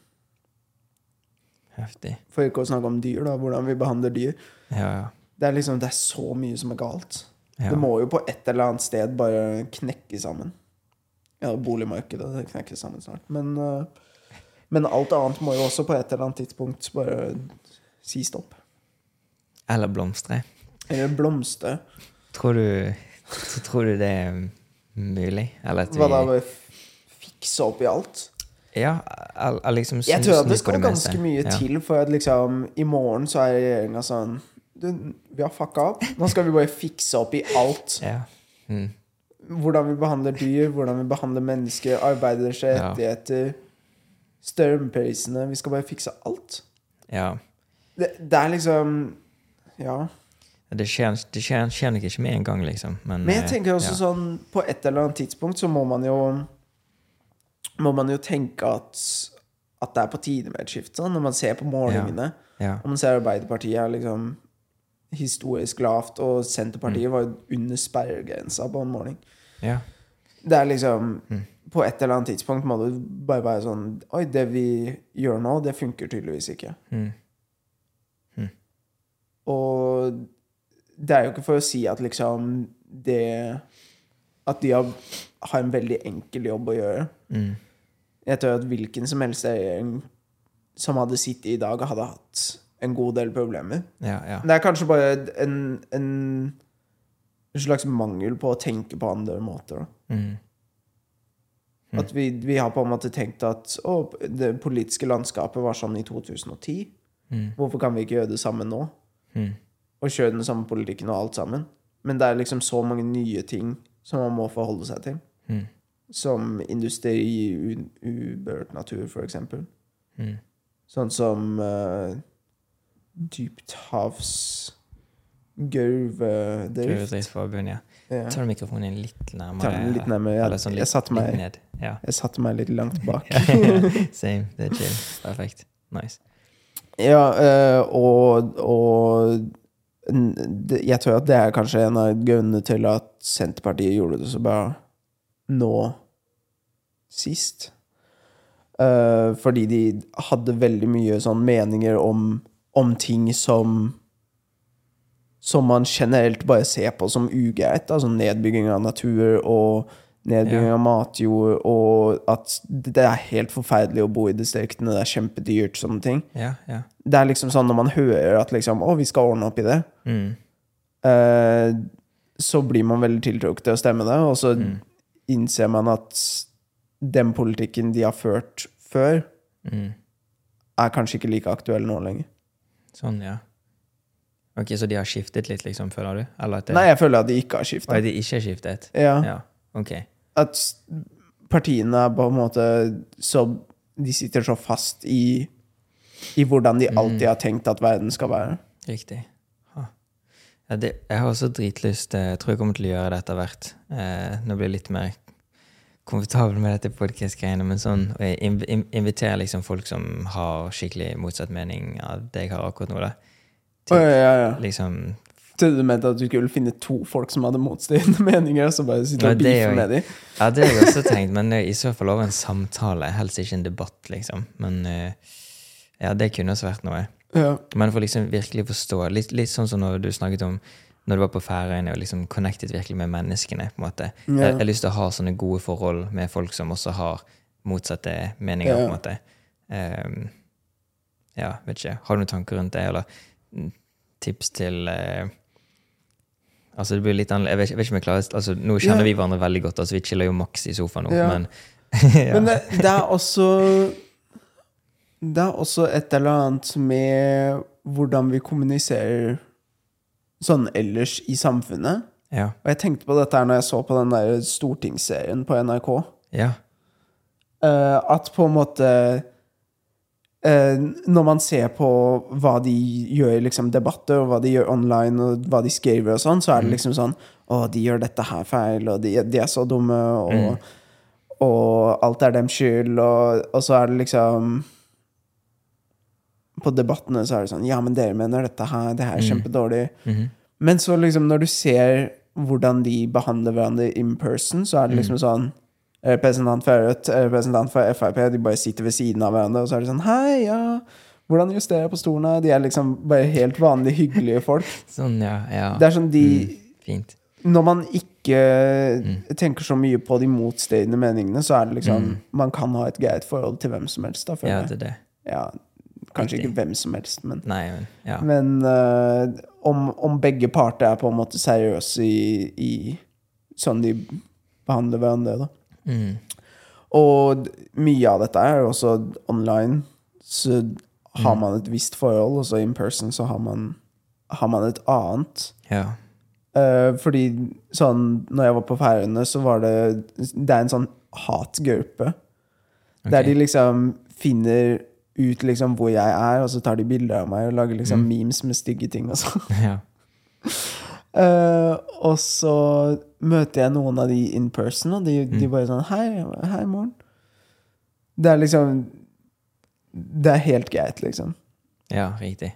Heftig. For ikke å snakke om dyr, da. Hvordan vi behandler dyr. Ja, ja. Det er liksom Det er så mye som er galt. Ja. Det må jo på et eller annet sted bare knekke sammen. Ja, boligmarkedet det knekker sammen snart. Men, øh, men alt annet må jo også på et eller annet tidspunkt bare si stopp. Eller blomstre. Eller blomstre. Tror du, tror du det er mulig? Eller at vi Hva da? Bare fikse opp i alt? Ja, eller liksom Jeg tror at det skal det ganske mye Ja. til for at liksom i morgen så er regjeringa sånn du, Vi har fucka opp. Nå skal vi bare fikse opp i alt. Ja. Mm. Hvordan vi behandler dyr, hvordan vi behandler mennesker, arbeideres rettigheter, strømprisene Vi skal bare fikse alt. ja. Det, det er liksom Ja. Det skjer, det skjer, skjer nok ikke med en gang, liksom. Men, Men jeg eh, tenker også ja. sånn På et eller annet tidspunkt så må man jo Må man jo tenke at At det er på tide med et skift, Sånn, når man ser på målingene. Ja. Og man ser Arbeiderpartiet er liksom historisk lavt, og Senterpartiet Mm. var under sperregrensa på en måling. ja. Det er liksom Mm. På et eller annet tidspunkt må du bare være sånn Oi, det vi gjør nå, det funker tydeligvis ikke. Mm. Og det er jo ikke for å si at liksom det At de har, har en veldig enkel jobb å gjøre. Mm. Jeg tror at hvilken som helst regjering som hadde sittet i dag, hadde hatt en god del problemer. ja, ja. Det er kanskje bare en, en, slags mangel på å tenke på andre måter. Da. Mm. At vi, vi har på en måte tenkt at å, det politiske landskapet var sånn i 2010. Mm. Hvorfor kan vi ikke gjøre det samme nå? Mm. Og kjøre den samme politikken og alt sammen? Men det er liksom så mange nye ting som man må forholde seg til. Mm. Som industri i u- uberørt natur, for eksempel. Mm. Sånn som uh, dypthavs gauvedrift. Gruvedriftsforbund, ja. Ja. Tar du mikrofonen litt nærmere? Ta den litt nærmere. Jeg- Sånn litt, jeg satte meg- litt. Ja. Jeg satte meg litt langt bak. Same. Det er chill. Perfekt. Nice. Ja, eh, og, og jeg tror at det er kanskje en av grunnene til at Senterpartiet gjorde det så bra nå sist. Eh, fordi de hadde veldig mye sånn meninger om, om ting som som man generelt bare ser på som ugreit. Altså nedbygging av natur og nedbygging Ja. av matjord, og at det er helt forferdelig å bo i distriktene, det er kjempedyrt, sånne ting. Ja, ja. Det er liksom sånn når man hører at liksom, å, vi skal ordne opp i det, Mm. eh, så blir man veldig tiltrukket til å stemme det, og så Mm. innser man at den politikken de har ført før, Mm. er kanskje ikke like aktuell nå lenger. Sånn, ja. Ok, Så de har skiftet litt, liksom, føler du? Det, Nei, jeg føler at de ikke har Oi, At de ikke har skiftet? Ja, Ja. Ok. at partiene på en måte så De sitter så fast i i hvordan de alltid har tenkt at verden skal være. Riktig. Ja, det, jeg har også dritlyst eh, Jeg tror jeg kommer til å gjøre det etter hvert. Eh, nå blir det litt mer komfortabel med dette podcast-greiene. Men sånn og jeg inviterer liksom folk som har skikkelig motsatt mening av det jeg har akkurat nå, da. Å, ja, ja, ja. Liksom Trodde du mente at du skulle finne to folk som hadde motstridende meninger, og så bare sitte og beefe med dem? Ja, det har jeg også tenkt, men eh, i så fall over en samtale. Helst ikke en debatt, liksom. Men eh, ja, det kunne også vært noe. Ja. Men for liksom virkelig forstå, litt, litt sånn som når du snakket om når du var på Færøyene og liksom connected virkelig med menneskene. på en måte. Ja. Jeg, jeg har lyst til å ha sånne gode forhold med folk som også har motsatte meninger. Ja. på en måte. Um, ja, vet ikke. Har du noen tanker rundt det, eller tips til uh, Altså, det blir litt annerledes. Jeg vet, jeg vet ikke om jeg klarer altså, Nå kjenner Ja. vi hverandre veldig godt, altså vi chiller jo maks i sofaen nå, men. Men det, det er også Det er også et eller annet med hvordan vi kommuniserer sånn ellers i samfunnet. ja. Og jeg tenkte på dette her når jeg så på den der stortingsserien på NRK. Ja. Eh, at på en måte eh, Når man ser på hva de gjør i liksom, debatter, og hva de gjør online, og hva de skriver og sånn, så er det liksom sånn Å, de gjør dette her feil, og de, de er så dumme, og, og alt er dems skyld, og, og så er det liksom På debattene så er det sånn Ja, men dere mener dette her, det her er kjempedårlig. Mhm. Men så liksom når du ser hvordan de behandler hverandre in person, så er det liksom sånn Representant for Rødt, representant for Frp, de bare sitter ved siden av hverandre, og så er det sånn Hei, ja, hvordan justerer jeg på stolene? De er liksom bare helt vanlige, hyggelige folk. Sånn, ja. ja. Det er sånn de Fint. Når man ikke tenker så mye på de motstridende meningene, så er det liksom Man kan ha et greit forhold til hvem som helst, da, føler jeg. Ja, det er det. Ja, kanskje ikke hvem som helst, men Nei, men ja. Men uh, om, om begge parter er på en måte seriøse i, i sånn de behandler hverandre, da. Mm. Og mye av dette er også online. Så har man et visst forhold, og så in person så har man, har man et annet. Ja. Uh, fordi sånn Når jeg var på Færøyene, så var det Det er en sånn hatgruppe. Der de liksom finner ut liksom hvor jeg er, og så tar de bilder av meg og lager liksom memes med stygge ting og sånn. ja. uh, og så møter jeg noen av de in person, og de, de bare sånn Hei, hei, morgen. Det er liksom Det er helt greit, liksom. Ja, riktig.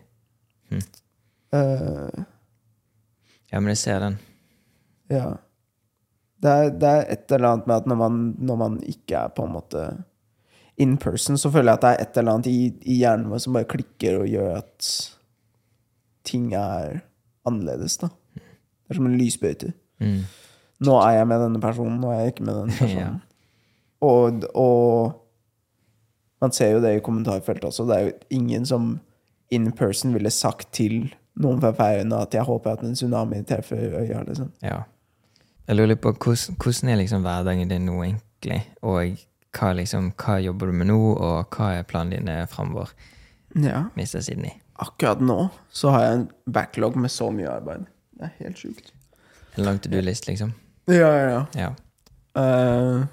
Eh, Ja, men jeg ser den. ja. Det er, det er et eller annet med at når man, når man ikke er på en måte in person, så føler jeg at det er et eller annet i, i hjernen vår som bare klikker og gjør at ting er annerledes, da. Det er som en lysbøyte. Mm. Nå er jeg med denne personen, nå er jeg ikke med denne personen. Ja. Og, og man ser jo det i kommentarfeltet også. Det er jo ingen som in person ville sagt til noen fra Færøyene at 'jeg håper at en tsunami treffer øya'. liksom. ja. Jeg lurer på hvordan, hvordan er liksom hverdagen din nå, egentlig? Og hva, liksom, hva jobber du med nå, og hva er planene dine framover? Ja. Mr. Sydney. Akkurat nå så har jeg en backlog med så mye arbeid. Det er helt sjukt. En lang to do-list, liksom? Ja, ja, ja. Ja. Uh,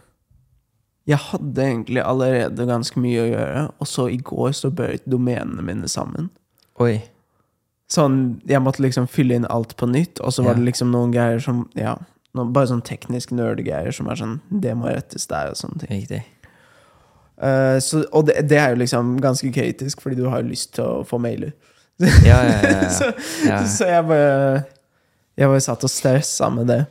jeg hadde egentlig allerede ganske mye å gjøre, og så i går så bøyde domenene mine sammen. Oi. Sånn, jeg måtte liksom fylle inn alt på nytt, og så var Ja. det liksom noen greier som Ja, noen, bare sånn teknisk nerdgreier som er sånn Det må rettes der, og sånne ting. Riktig. Uh, så, og det, det er jo liksom ganske kritisk, fordi du har jo lyst til å få mailer. Ja, ja, ja. ja. så, så jeg bare Jeg bare satt og stressa med det.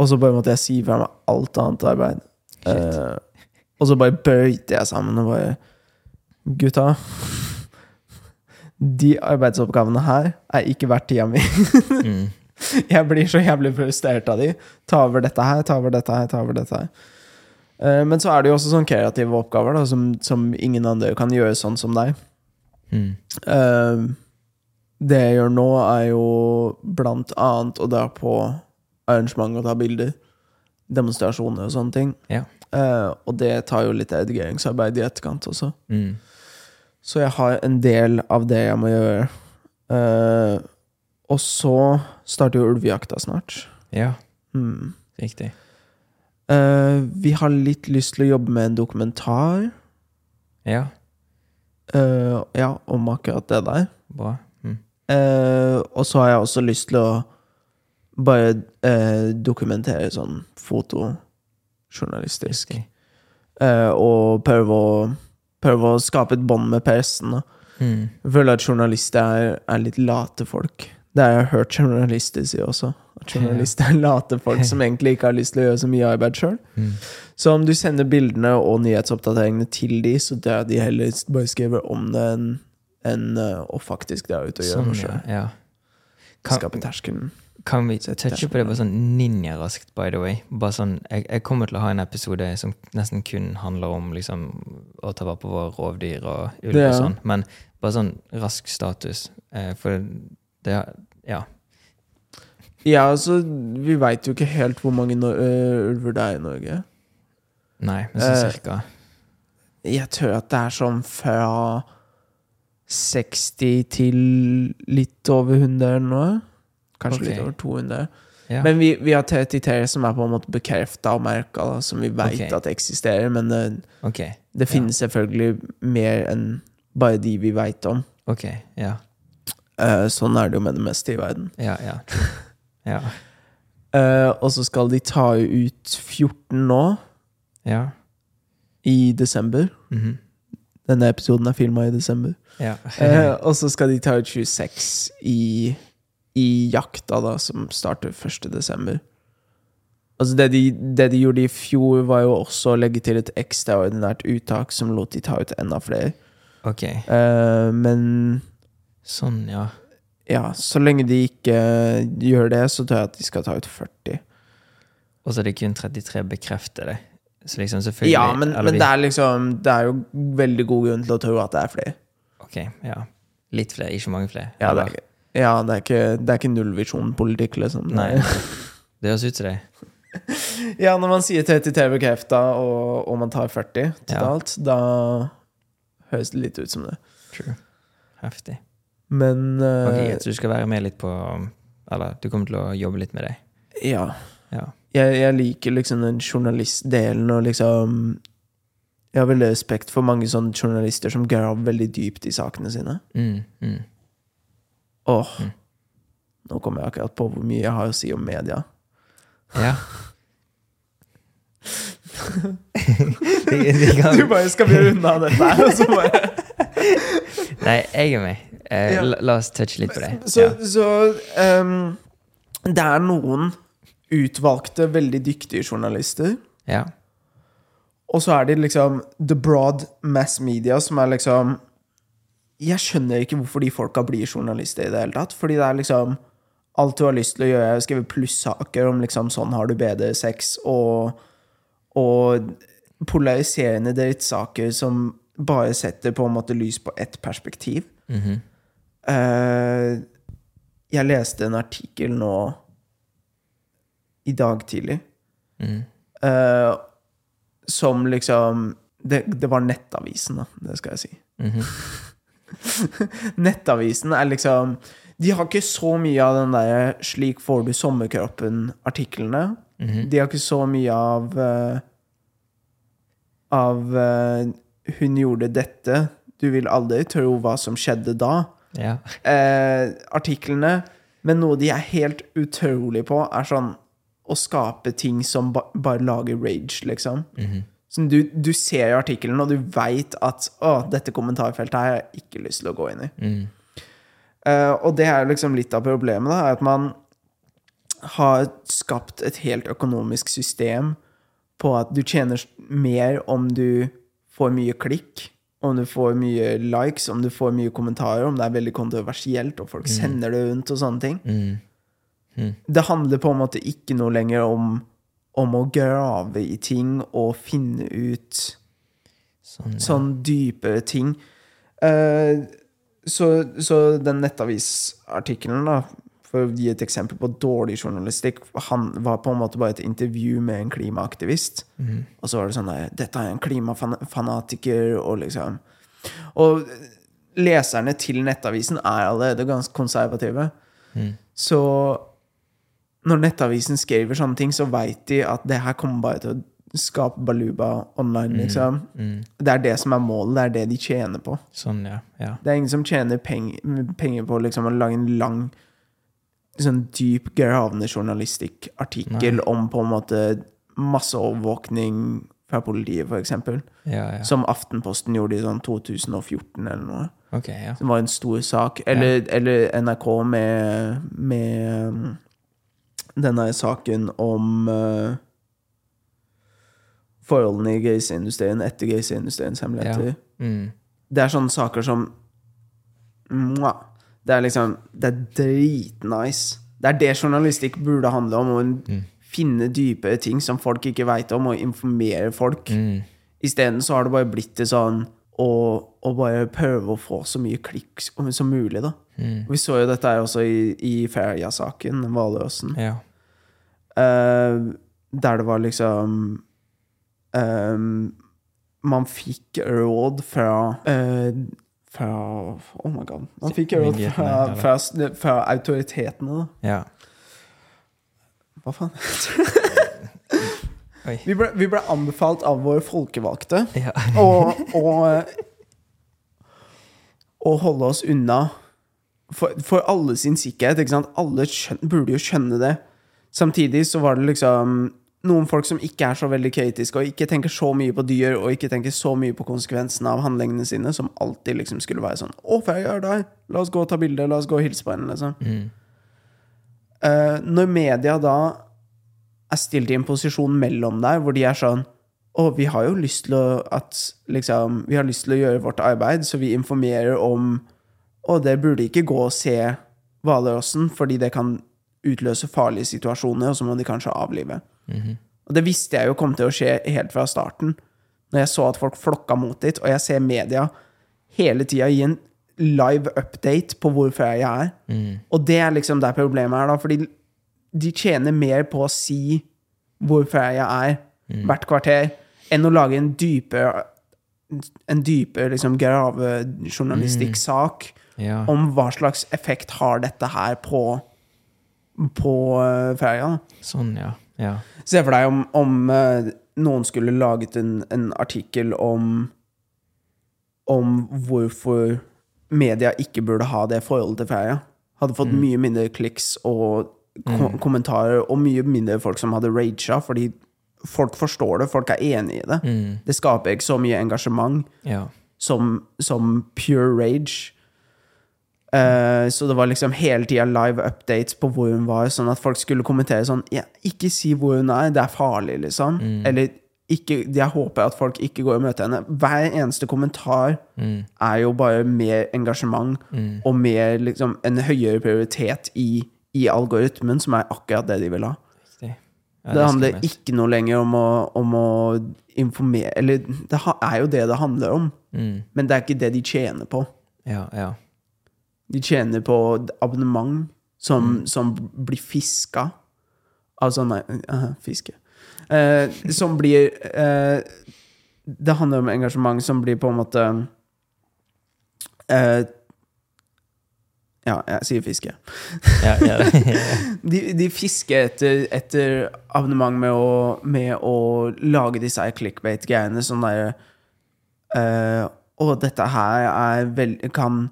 Og så bare måtte jeg si fra meg alt annet arbeid. Uh, og så bare bøyte jeg sammen og bare Gutta. De arbeidsoppgavene her er ikke verdt tida mi. Mm. Jeg blir så jævlig frustrert av de. Ta over dette her, ta over dette her, ta over dette her. Eh, men så er det jo også sånn kreative oppgaver da, som, som ingen andre kan gjøre sånn som deg. Mm. Uh, det jeg gjør nå, er jo blant annet å dra på arrangement og ta bilder. Demonstrasjoner og sånne ting. Ja. Uh, og det tar jo litt redigeringsarbeid i etterkant også. Mm. Så jeg har en del av det jeg må gjøre. Og så starter jo ulvejakta snart. Ja, Mm. riktig. Eh, vi har litt lyst til å jobbe med en dokumentar Ja, eh, ja, om akkurat det der. bra. Mm. Eh, og så har jeg også lyst til å bare eh, dokumentere sånn fotojournalistisk. Riktig. Eh, og prøve å, prøve å skape et bånd med pressen. Da. Mm. Jeg føler at journalister er, er litt late folk. Det har jeg hørt journalister si også. At journalister er late folk som egentlig ikke har lyst til å gjøre så mye arbeid sjøl. Mm. Så om du sender bildene og nyhetsoppdateringene til de, så det er de heller bare skriver om det enn enn, eh, å faktisk dra ut og gjøre Sånn, noe sjøl. ja. Skape terskelen. kan vi touche på det bare sånn ninjaraskt, by the way? Bare sånn, jeg, jeg kommer til å ha en episode som nesten kun handler om liksom, å ta vare på våre rovdyr og ulv og sånn. Men bare sånn rask status. Eh, for det Ja. Ja, altså, vi veit jo ikke helt hvor mange no uh, ulver det er i Norge. Nei, men sånn Eh, cirka. Jeg tror at det er sånn fra 60 til litt over 100 eller noe. Kanskje okay. litt over 200. Ja. Men vi, vi har 33 som er på en måte bekrefta og merka, som vi veit okay. at eksisterer. Men det, okay. det finnes selvfølgelig mer enn bare de vi veit om. Ok. Ja. Eh, sånn er det jo med det meste i verden. Ja. Ja. Ja. Uh, og så skal de ta ut 14 nå, Ja. i desember. Mhm. Denne episoden er filma i desember. ja. uh, og så skal de ta ut 26 i, i jakta, da, som starter 1. desember. Altså det de, det de gjorde i fjor, var jo også å legge til et ekstraordinært uttak som lot de ta ut enda flere. Okay. Uh, men Sånn, ja. ja, så lenge de ikke gjør det, så tror jeg at de skal ta ut 40. Og så er det kun 33 bekrefter det. Så liksom selvfølgelig Ja, men, men det er liksom Det er jo veldig god grunn til å tro at det er flere. Ok, ja. Litt flere, ikke mange flere. Ja, det er, ikke- ja, det er ikke, det er ikke nullvisjonpolitikk, liksom. Nei. Det høres ut som det. Ja, når man sier 33 bekrefta, og, og man tar 40 totalt, da høres det litt ut som det. True. Heftig. Men uh, Ok, Så du skal være med litt på Eller du kommer til å jobbe litt med det? ja. Ja. Jeg, jeg liker liksom den journalistdelen, og liksom Jeg har veldig respekt for mange sånne journalister som graver veldig dypt i sakene sine. Mm, mm. Åh, Nå kommer jeg akkurat på hvor mye jeg har å si om media. Ja. de, de kan, Du bare skal vi runde av dette her, og så bare nei, jeg er med. Eh, Ja. la, la oss touche litt på det. Så, Ja. så um, det er noen utvalgte, veldig dyktige journalister. ja. Og så er det liksom the broad mass media, som er liksom Jeg skjønner ikke hvorfor de folka blir journalister i det hele tatt. Fordi det er liksom Alt du har lyst til å gjøre, er skrive plussaker om liksom sånn har du bedre sex, og, og polariserende drittsaker som bare setter på en måte lys på ett perspektiv. Mhm. Eh, jeg leste en artikkel nå i dag tidlig mm. eh, som liksom det, det var Nettavisen, da. Det skal jeg si. Mhm. Nettavisen er liksom De har ikke så mye av den der 'slik får du sommerkroppen'-artiklene. Mhm. De har ikke så mye av uh, Av uh, 'hun gjorde dette', 'du vil aldri tro hva som skjedde da' ja. eh, artiklene. Men noe de er helt utrolig på, er sånn å skape ting som ba bare lager rage, liksom. Så du, du ser jo artikkelen, og du veit at 'Å, dette kommentarfeltet har jeg ikke lyst til å gå inn i'. Mm. Eh, og det er liksom litt av problemet, da, er at man har skapt et helt økonomisk system på at du tjener mer om du får mye klikk, om du får mye likes, om du får mye kommentarer, om det er veldig kontroversielt, og folk sender det rundt og sånne ting. Mm. Det handler på en måte ikke noe lenger om, om å grave i ting og finne ut Sånn, ja. sånn dypere ting. Uh, så, så den nettavisartikkelen, da, for å gi et eksempel på dårlig journalistikk, han var på en måte bare et intervju med en klimaaktivist. Og så var det sånn der Dette er en klimafanatiker, og liksom Og leserne til Nettavisen er allerede ganske konservative. Så når Nettavisen skriver sånne ting, så veit de at det her kommer bare til å skape baluba online, liksom. Mm. Det er det som er målet, det er det de tjener på. Sånn, ja. ja. Det er ingen som tjener penger, penger på liksom, å lage en lang, sånn dyp, gravende journalistikkartikkel om på en måte masseovervåkning fra politiet, eksempel. Ja, ja. Som Aftenposten gjorde i sånn 2014 eller noe. Okay, ja. Som var en stor sak. Eller, eller NRK med, med um, denne saken om uh, forholdene i griseindustrien etter griseindustriens hemmeligheter. Mm. Det er sånne saker som Mwah. Det er liksom Det er dritnice. Det er det journalistikk burde handle om. Å finne dypere ting som folk ikke veit om, og informere folk. Mm. Isteden så har det bare blitt det sånn å, å bare prøve å få så mye klikk som mulig, da. Mm. Vi så jo dette her også i, i Ferja-saken, Hvaløsen. Ja. Uh, der det var liksom eh, Man fikk råd fra eh, Fra Oh my god. Man fikk råd det fra, fra, fra autoritetene, ja. Hva faen? Vi ble, vi ble anbefalt av våre folkevalgte Ja. å, å, å holde oss unna for, for alle sin sikkerhet. Ikke sant? Alle skjøn, burde jo skjønne det. Samtidig så var det liksom noen folk som ikke er så veldig kritiske, og ikke tenker så mye på dyr, og ikke tenker så mye på konsekvensene av handlingene sine, som alltid liksom skulle være sånn 'Å, får jeg gjøre det? La oss gå og ta bilde. La oss gå og hilse på henne.' Liksom. Mm. Uh, når media da er stilt i en posisjon mellom der, hvor de er sånn Å, vi har jo lyst til å at, liksom, Vi har lyst til å gjøre vårt arbeid, så vi informerer om Å, det burde ikke gå og se hvalrossen, fordi det kan utløse farlige situasjoner, og så må de kanskje avlive. Og det visste jeg jo kom til å skje helt fra starten. Når jeg så at folk flokka mot dit, og jeg ser media hele tida gi en live update på hvor jeg er. Og det er liksom der problemet er, da. Fordi de tjener mer på å si hvor jeg er hvert kvarter, enn å lage en dypere en dype liksom, gravejournalistikk sak ja. om hva slags effekt har dette her på på uh, ferja. Sånn, ja. Ja. Se for deg om, om eh, noen skulle laget en, en artikkel om om hvorfor media ikke burde ha det forholdet til ferie. Hadde fått mye mindre kliks og ko kommentarer, og mye mindre folk som hadde raga, fordi folk forstår det, folk er enig i det. Det skaper ikke så mye engasjement ja. som, som pure rage. Eh, så det var liksom hele tida live updates på hvor hun var, sånn at folk skulle kommentere sånn ja, Ikke si hvor hun er, det er farlig, liksom. Eller ikke, jeg håper at folk ikke går og møter henne. Hver eneste kommentar er jo bare mer engasjement og mer liksom en høyere prioritet i, i algoritmen, som er akkurat det de vil ha. Ja, det det handler ikke noe lenger om å, om å informere Eller det er jo det det handler om, Mm. men det er ikke det de tjener på. Ja, ja. De tjener på abonnement som, som blir fiska Altså, nei uh, Fiske. Eh, som blir eh, Det handler om engasjement som blir på en måte eh, Ja, jeg sier fiske. ja, ja. De, de fisker etter, etter abonnement med å, med å lage disse clickbait-greiene. Sånn derre eh, Og dette her er vel, kan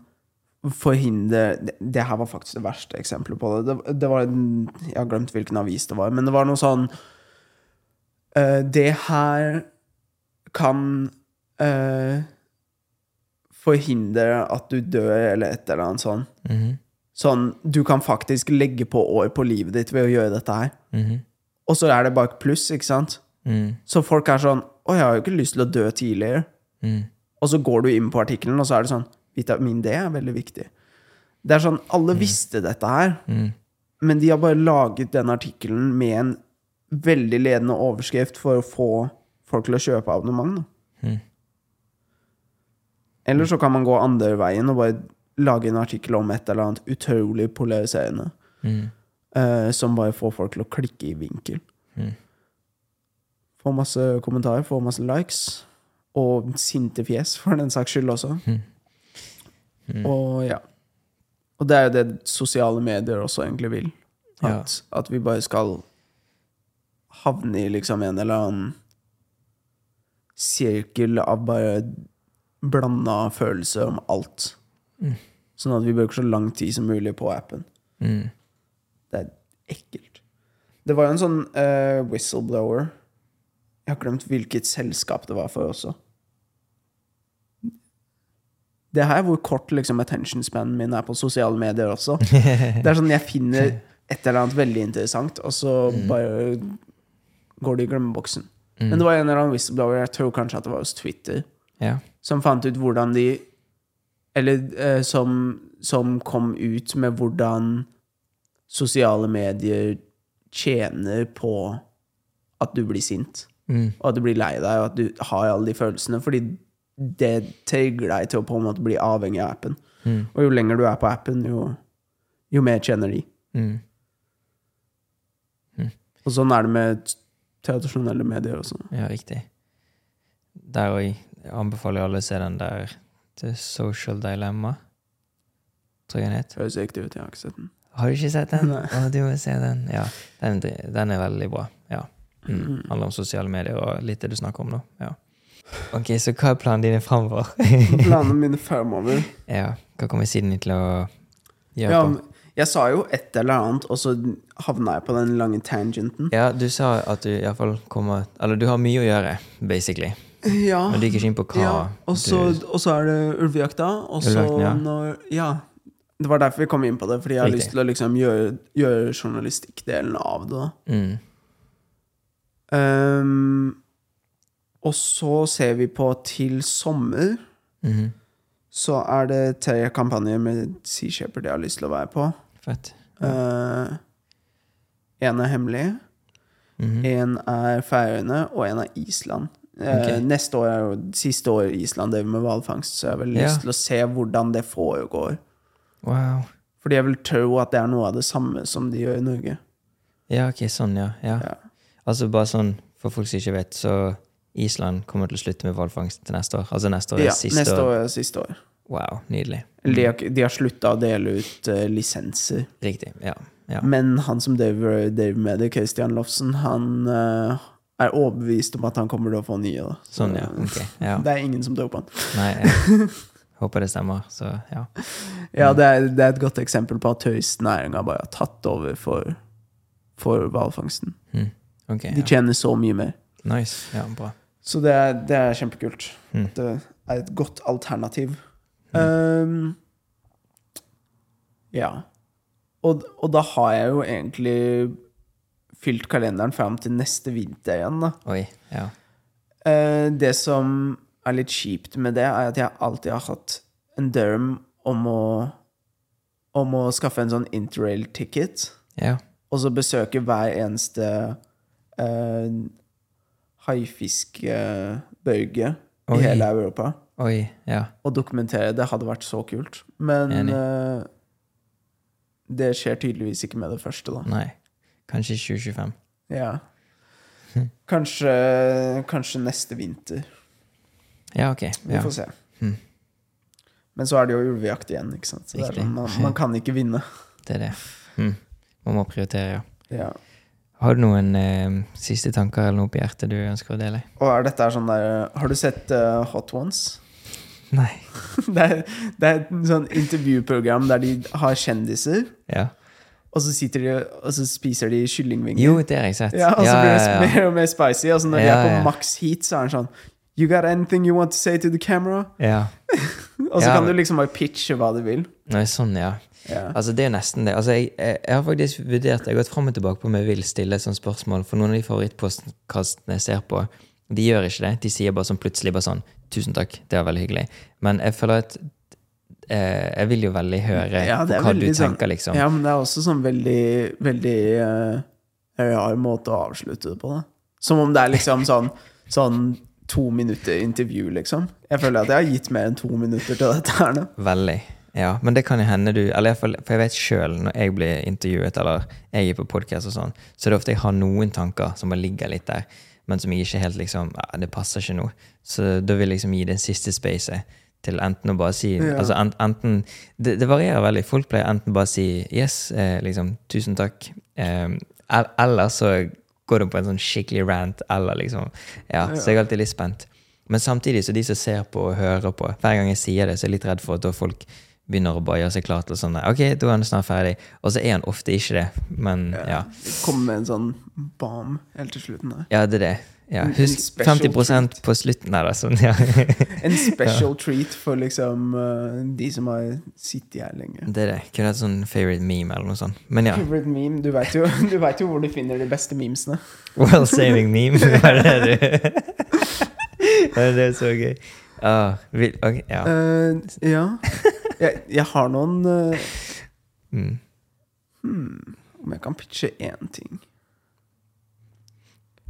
forhindre det, det her var faktisk det verste eksempelet på det. det. Det var en, Jeg har glemt hvilken avis det var, men det var noe sånn uh, Det her kan uh, forhindre at du dør, eller et eller annet sånn. Mhm. Sånn, du kan faktisk legge på år på livet ditt ved å gjøre dette her. Mhm. Og så er det bare et pluss, ikke sant? Mm. Så folk er sånn Å, jeg har jo ikke lyst til å dø tidligere. Mm. Og så går du inn på artikkelen, og så er det sånn Vitamin D er veldig viktig. Det er sånn Alle visste dette her, Mm. men de har bare laget den artikkelen med en veldig ledende overskrift for å få folk til å kjøpe abonnement. Mm. Eller så kan man gå andre veien og bare lage en artikkel om et eller annet utrolig polariserende. Mm. uh, som bare får folk til å klikke i vinkel. Mm. Få masse kommentarer, få masse likes. Og sinte fjes, for den saks skyld også. Mm. Og ja. Og det er jo det sosiale medier også egentlig vil. At, at vi bare skal havne i liksom en eller annen sirkel av bare blanda følelser om alt. Sånn at vi bruker så lang tid som mulig på appen. Mm. Det er ekkelt. Det var jo en sånn uh, whistleblower Jeg har glemt hvilket selskap det var for også. Det her er hvor kort liksom, attention spanen min er på sosiale medier også. Det er sånn jeg finner et eller annet veldig interessant, og så bare går det i glemmeboksen. Men det var en eller annen whistleblower, jeg tror kanskje at det var hos Twitter, Ja. som fant ut hvordan de Eller eh, som, som kom ut med hvordan sosiale medier tjener på at du blir sint. Mm. Og at du blir lei deg, og at du har alle de følelsene. Fordi det trigger deg til å på en måte bli avhengig av appen. Mm. Og jo lenger du er på appen, jo, jo mer tjener de. Mm. Og sånn er det med tradisjonelle medier også. Ja, riktig. Der òg anbefaler jeg alle å se den der The Social Dilemma. Tror jeg den het. Høres riktig ut, jeg har ikke sett den. Har du ikke sett den? Å, du må se den. Ja, den, den er veldig bra. Ja. Mm. Handler om sosiale medier og litt det du snakker om nå. Ja. Ok, så hva er planene dine framover? Planene mine framover? ja, hva kommer Sydney til å gjøre ja, på? Jeg sa jo et eller annet, og så havna jeg på den lange tangenten. Ja, du sa at du i hvert fall kommer Eller du har mye å gjøre, basically. Ja. Men du gikk ikke inn på hva ja. Og så er det ulvejakta, og så ja. når Ja. Det var derfor vi kom inn på det, fordi jeg har Riktig. lyst til å liksom gjøre, gjøre journalistikkdelen av det. mm. Ehm, og så ser vi på til sommer. mhm. Så er det tre kampanjer med Sea Shepherd jeg har lyst til å være på. Fett. Uh, en er hemmelig, Mhm. en er Færøyene, og en er Island. Eh, Ok. Neste år er jo siste år Island driver med hvalfangst, så jeg har vel Ja. lyst til å se hvordan det foregår. Wow. Fordi jeg vil tro at det er noe av det samme som de gjør i Norge. Ja, ok, sånn, ja. ja. Ja. Altså bare sånn, for folk som ikke vet, så Island kommer til å slutte med hvalfangst til neste år. Altså neste år er Ja, siste neste år. er siste år. Wow, nydelig. De har, de har slutta å dele ut uh, lisenser. Riktig. Ja. ja. Men han som driver, med det, Christian Lofsen, han uh, er overbevist om at han kommer til å få nye. Så Sånn, ja. Okay, Ja. Det er ingen som tror på han. Nei, jeg håper det stemmer, så ja. Ja, det er, det er et godt eksempel på at turistnæringa bare har tatt over for, for hvalfangsten. Mm. Okay, De tjener så mye mer. Nice. Ja, bra. Så det er, det er kjempekult. Mm. Det er et godt alternativ. Um, ja. Og, og da har jeg jo egentlig fylt kalenderen fram til neste vinter igjen, da. Oi, ja. Uh, det som er litt kjipt med det, er at jeg alltid har hatt en derm om å om å skaffe en sånn interrail-ticket, Ja. og så besøke hver eneste uh, haifiskbøyge i hele Europa. Oi, ja. Og dokumentere. Det hadde vært så kult. Men eh, det skjer tydeligvis ikke med det første, da. Nei. Kanskje 2025. Ja. Kanskje, kanskje neste vinter. Ja, ok. Vi Ja. får se. Hmm. Men så er det jo ulvejakt igjen, ikke sant. Så sånn, man, man kan ikke vinne. Det er det. Mm. Man må prioritere, ja. Ja. Har du noen eh, siste tanker eller noe på hjertet du ønsker å dele? Og er dette sånn der Har du sett uh, Hot Ones? Nei. Det er, det er et sånn intervjuprogram der de har kjendiser, Ja. og så sitter de og så spiser de kyllingvinger. Jo, det har jeg sett. Ja, og så blir det ja, ja. mer og mer spicy. Og så når de er på ja. maks heat, så er den sånn You got anything you want to say to the camera? ja. Og så Ja, kan du liksom bare pitche hva du vil. Nei, sånn, ja. Ja. Altså, det er nesten det. Altså, jeg, jeg, jeg har faktisk vurdert Jeg har gått fram og tilbake på om jeg vil stille et sånt spørsmål, for noen av de favorittpodkastene jeg ser på, de gjør ikke det. De sier bare sånn plutselig bare sånn 'Tusen takk, det var veldig hyggelig'. Men jeg føler at eh, Jeg vil jo veldig høre Ja, hva du veldig sånn- tenker, liksom. Ja, men det er også sånn veldig, veldig uh, rar måte å avslutte det på, da. Som om det er liksom sånn, sånn to minutter intervju, liksom. Jeg føler at jeg har gitt mer enn to minutter til dette her nå. Veldig. Ja, men det kan jo hende du Eller fall, For jeg vet sjøl, når jeg blir intervjuet, eller jeg er på podkast og sånn, så er det ofte jeg har noen tanker som bare ligger litt der, men som jeg ikke helt liksom ja, Det passer ikke nå. Så da vil jeg liksom gi det siste spacet til enten å bare si Ja. Altså en, enten det, det varierer veldig. Folk pleier enten bare å si yes, eh, liksom, tusen takk, eh, eller så går de på en sånn skikkelig rant, eller liksom Ja, så jeg er alltid litt spent. Men samtidig så de som ser på og hører på, hver gang jeg sier det, så er jeg litt redd for at da folk begynner å gjøre seg klar til sånn Ok, da er han snart ferdig. Og så er han ofte ikke det. Men ja. Kommer med en sånn bam helt til slutten der. Ja, det er det. Ja. Husk 50 treat. på slutten. her, da, sånn, ja. En special treat for liksom eh, de som har sittet her lenge. Det er det. Kunne hatt sånn favorite meme eller noe sånt. Men ja. Favorite meme, du vet jo, jo hvor du finner de beste memesene. Well saving meme. Var det det du Det er så gøy. Ah, vil, okay, ja. Uh, ja. Jeg, jeg har noen uh, Mm. hmm, Om jeg kan pitche én ting.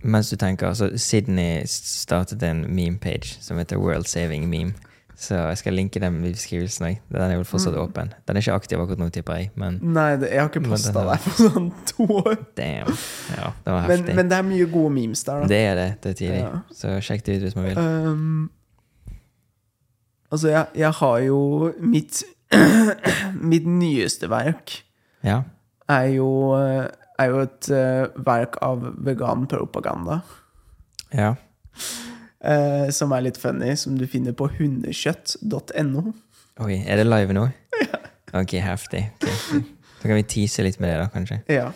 Mens du tenker, så Sydney startet en meme-page som heter World Saving Meme. Så jeg skal linke den i beskrivelsen òg. Den er vel fortsatt Mm. åpen. Den er ikke aktiv akkurat nå, tipper jeg, men Nei, det, jeg har ikke posta er- der på sånn to år. damn. Ja, det var Men, men det er mye gode memes der, da. det er det. Det er tidlig. Ja. Så sjekk det ut hvis man vil. Um, altså, jeg, jeg har jo mitt Mitt nyeste verk Ja. er jo, er jo et eh, verk av veganpropaganda. ja. Uh, som er litt funny, som du finner på hundekjøtt.no. Oi, er det live nå? Ja. Ok, heftig. Okay. Så kan vi tease litt med det, da, kanskje. Ja.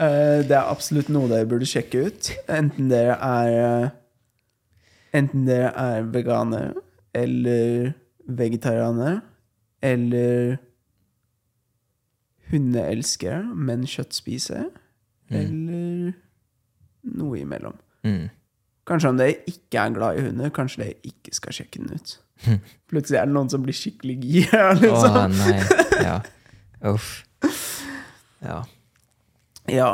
Uh, det er absolutt noe dere burde sjekke ut. Enten dere er Enten dere er veganere eller vegetarianere eller hundeelskere, men kjøttspisere, eller noe imellom. Mm. Kanskje om dere ikke er glad i hunder, kanskje dere ikke skal sjekke den ut. Plutselig er det noen som blir skikkelig gira, liksom. nei. Ja. Uff. Ja. Ja,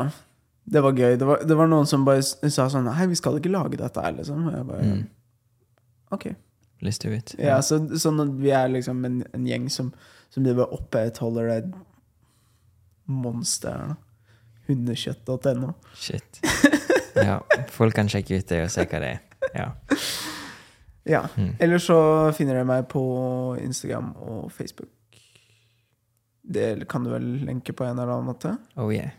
det var gøy. Det var, det var noen som bare sa sånn Nei, vi skal ikke lage dette her, liksom. Og jeg bare Mm. Ok. Let's do it. Ja, så, sånn at vi er liksom en, en gjeng som, som driver opprettholder det monsteret. Hundekjøtt.no. Shit. Ja, folk kan sjekke ut det og se hva det er. Ja. Ja. Mm. Eller så finner dere meg på Instagram og Facebook. Det kan du vel lenke på en eller annen måte. Oh yeah.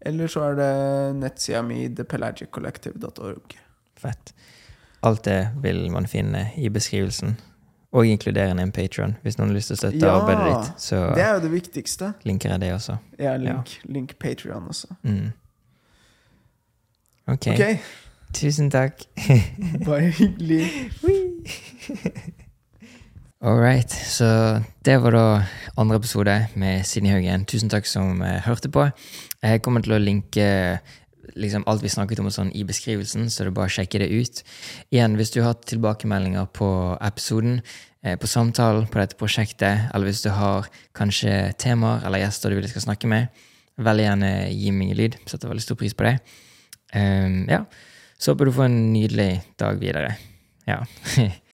Eller så er det nettsida mi thepelagiccollective.org. Fett. Alt det vil man finne i beskrivelsen. Og inkluderende en patron. Hvis noen har lyst til å støtte Ja, arbeidet ditt, så Det er jo det viktigste. linker jeg det også. Ja, link, link Patreon også. Mm. Ok. Ok, Tusen takk. bare hyggelig. All right. Så det var da andre episode med Sidney Haugen. Tusen takk som eh, hørte på. Jeg kommer til å linke liksom alt vi snakket om sånn i beskrivelsen, så det er bare å sjekke det ut. Igjen, hvis du har hatt tilbakemeldinger på episoden, eh, på samtalen på dette prosjektet, eller hvis du har kanskje temaer eller gjester du vil jeg skal snakke med, veldig gjerne gi meg en lyd. Setter veldig stor pris på det. Um, ja. Så håper du får en nydelig dag videre. Ja.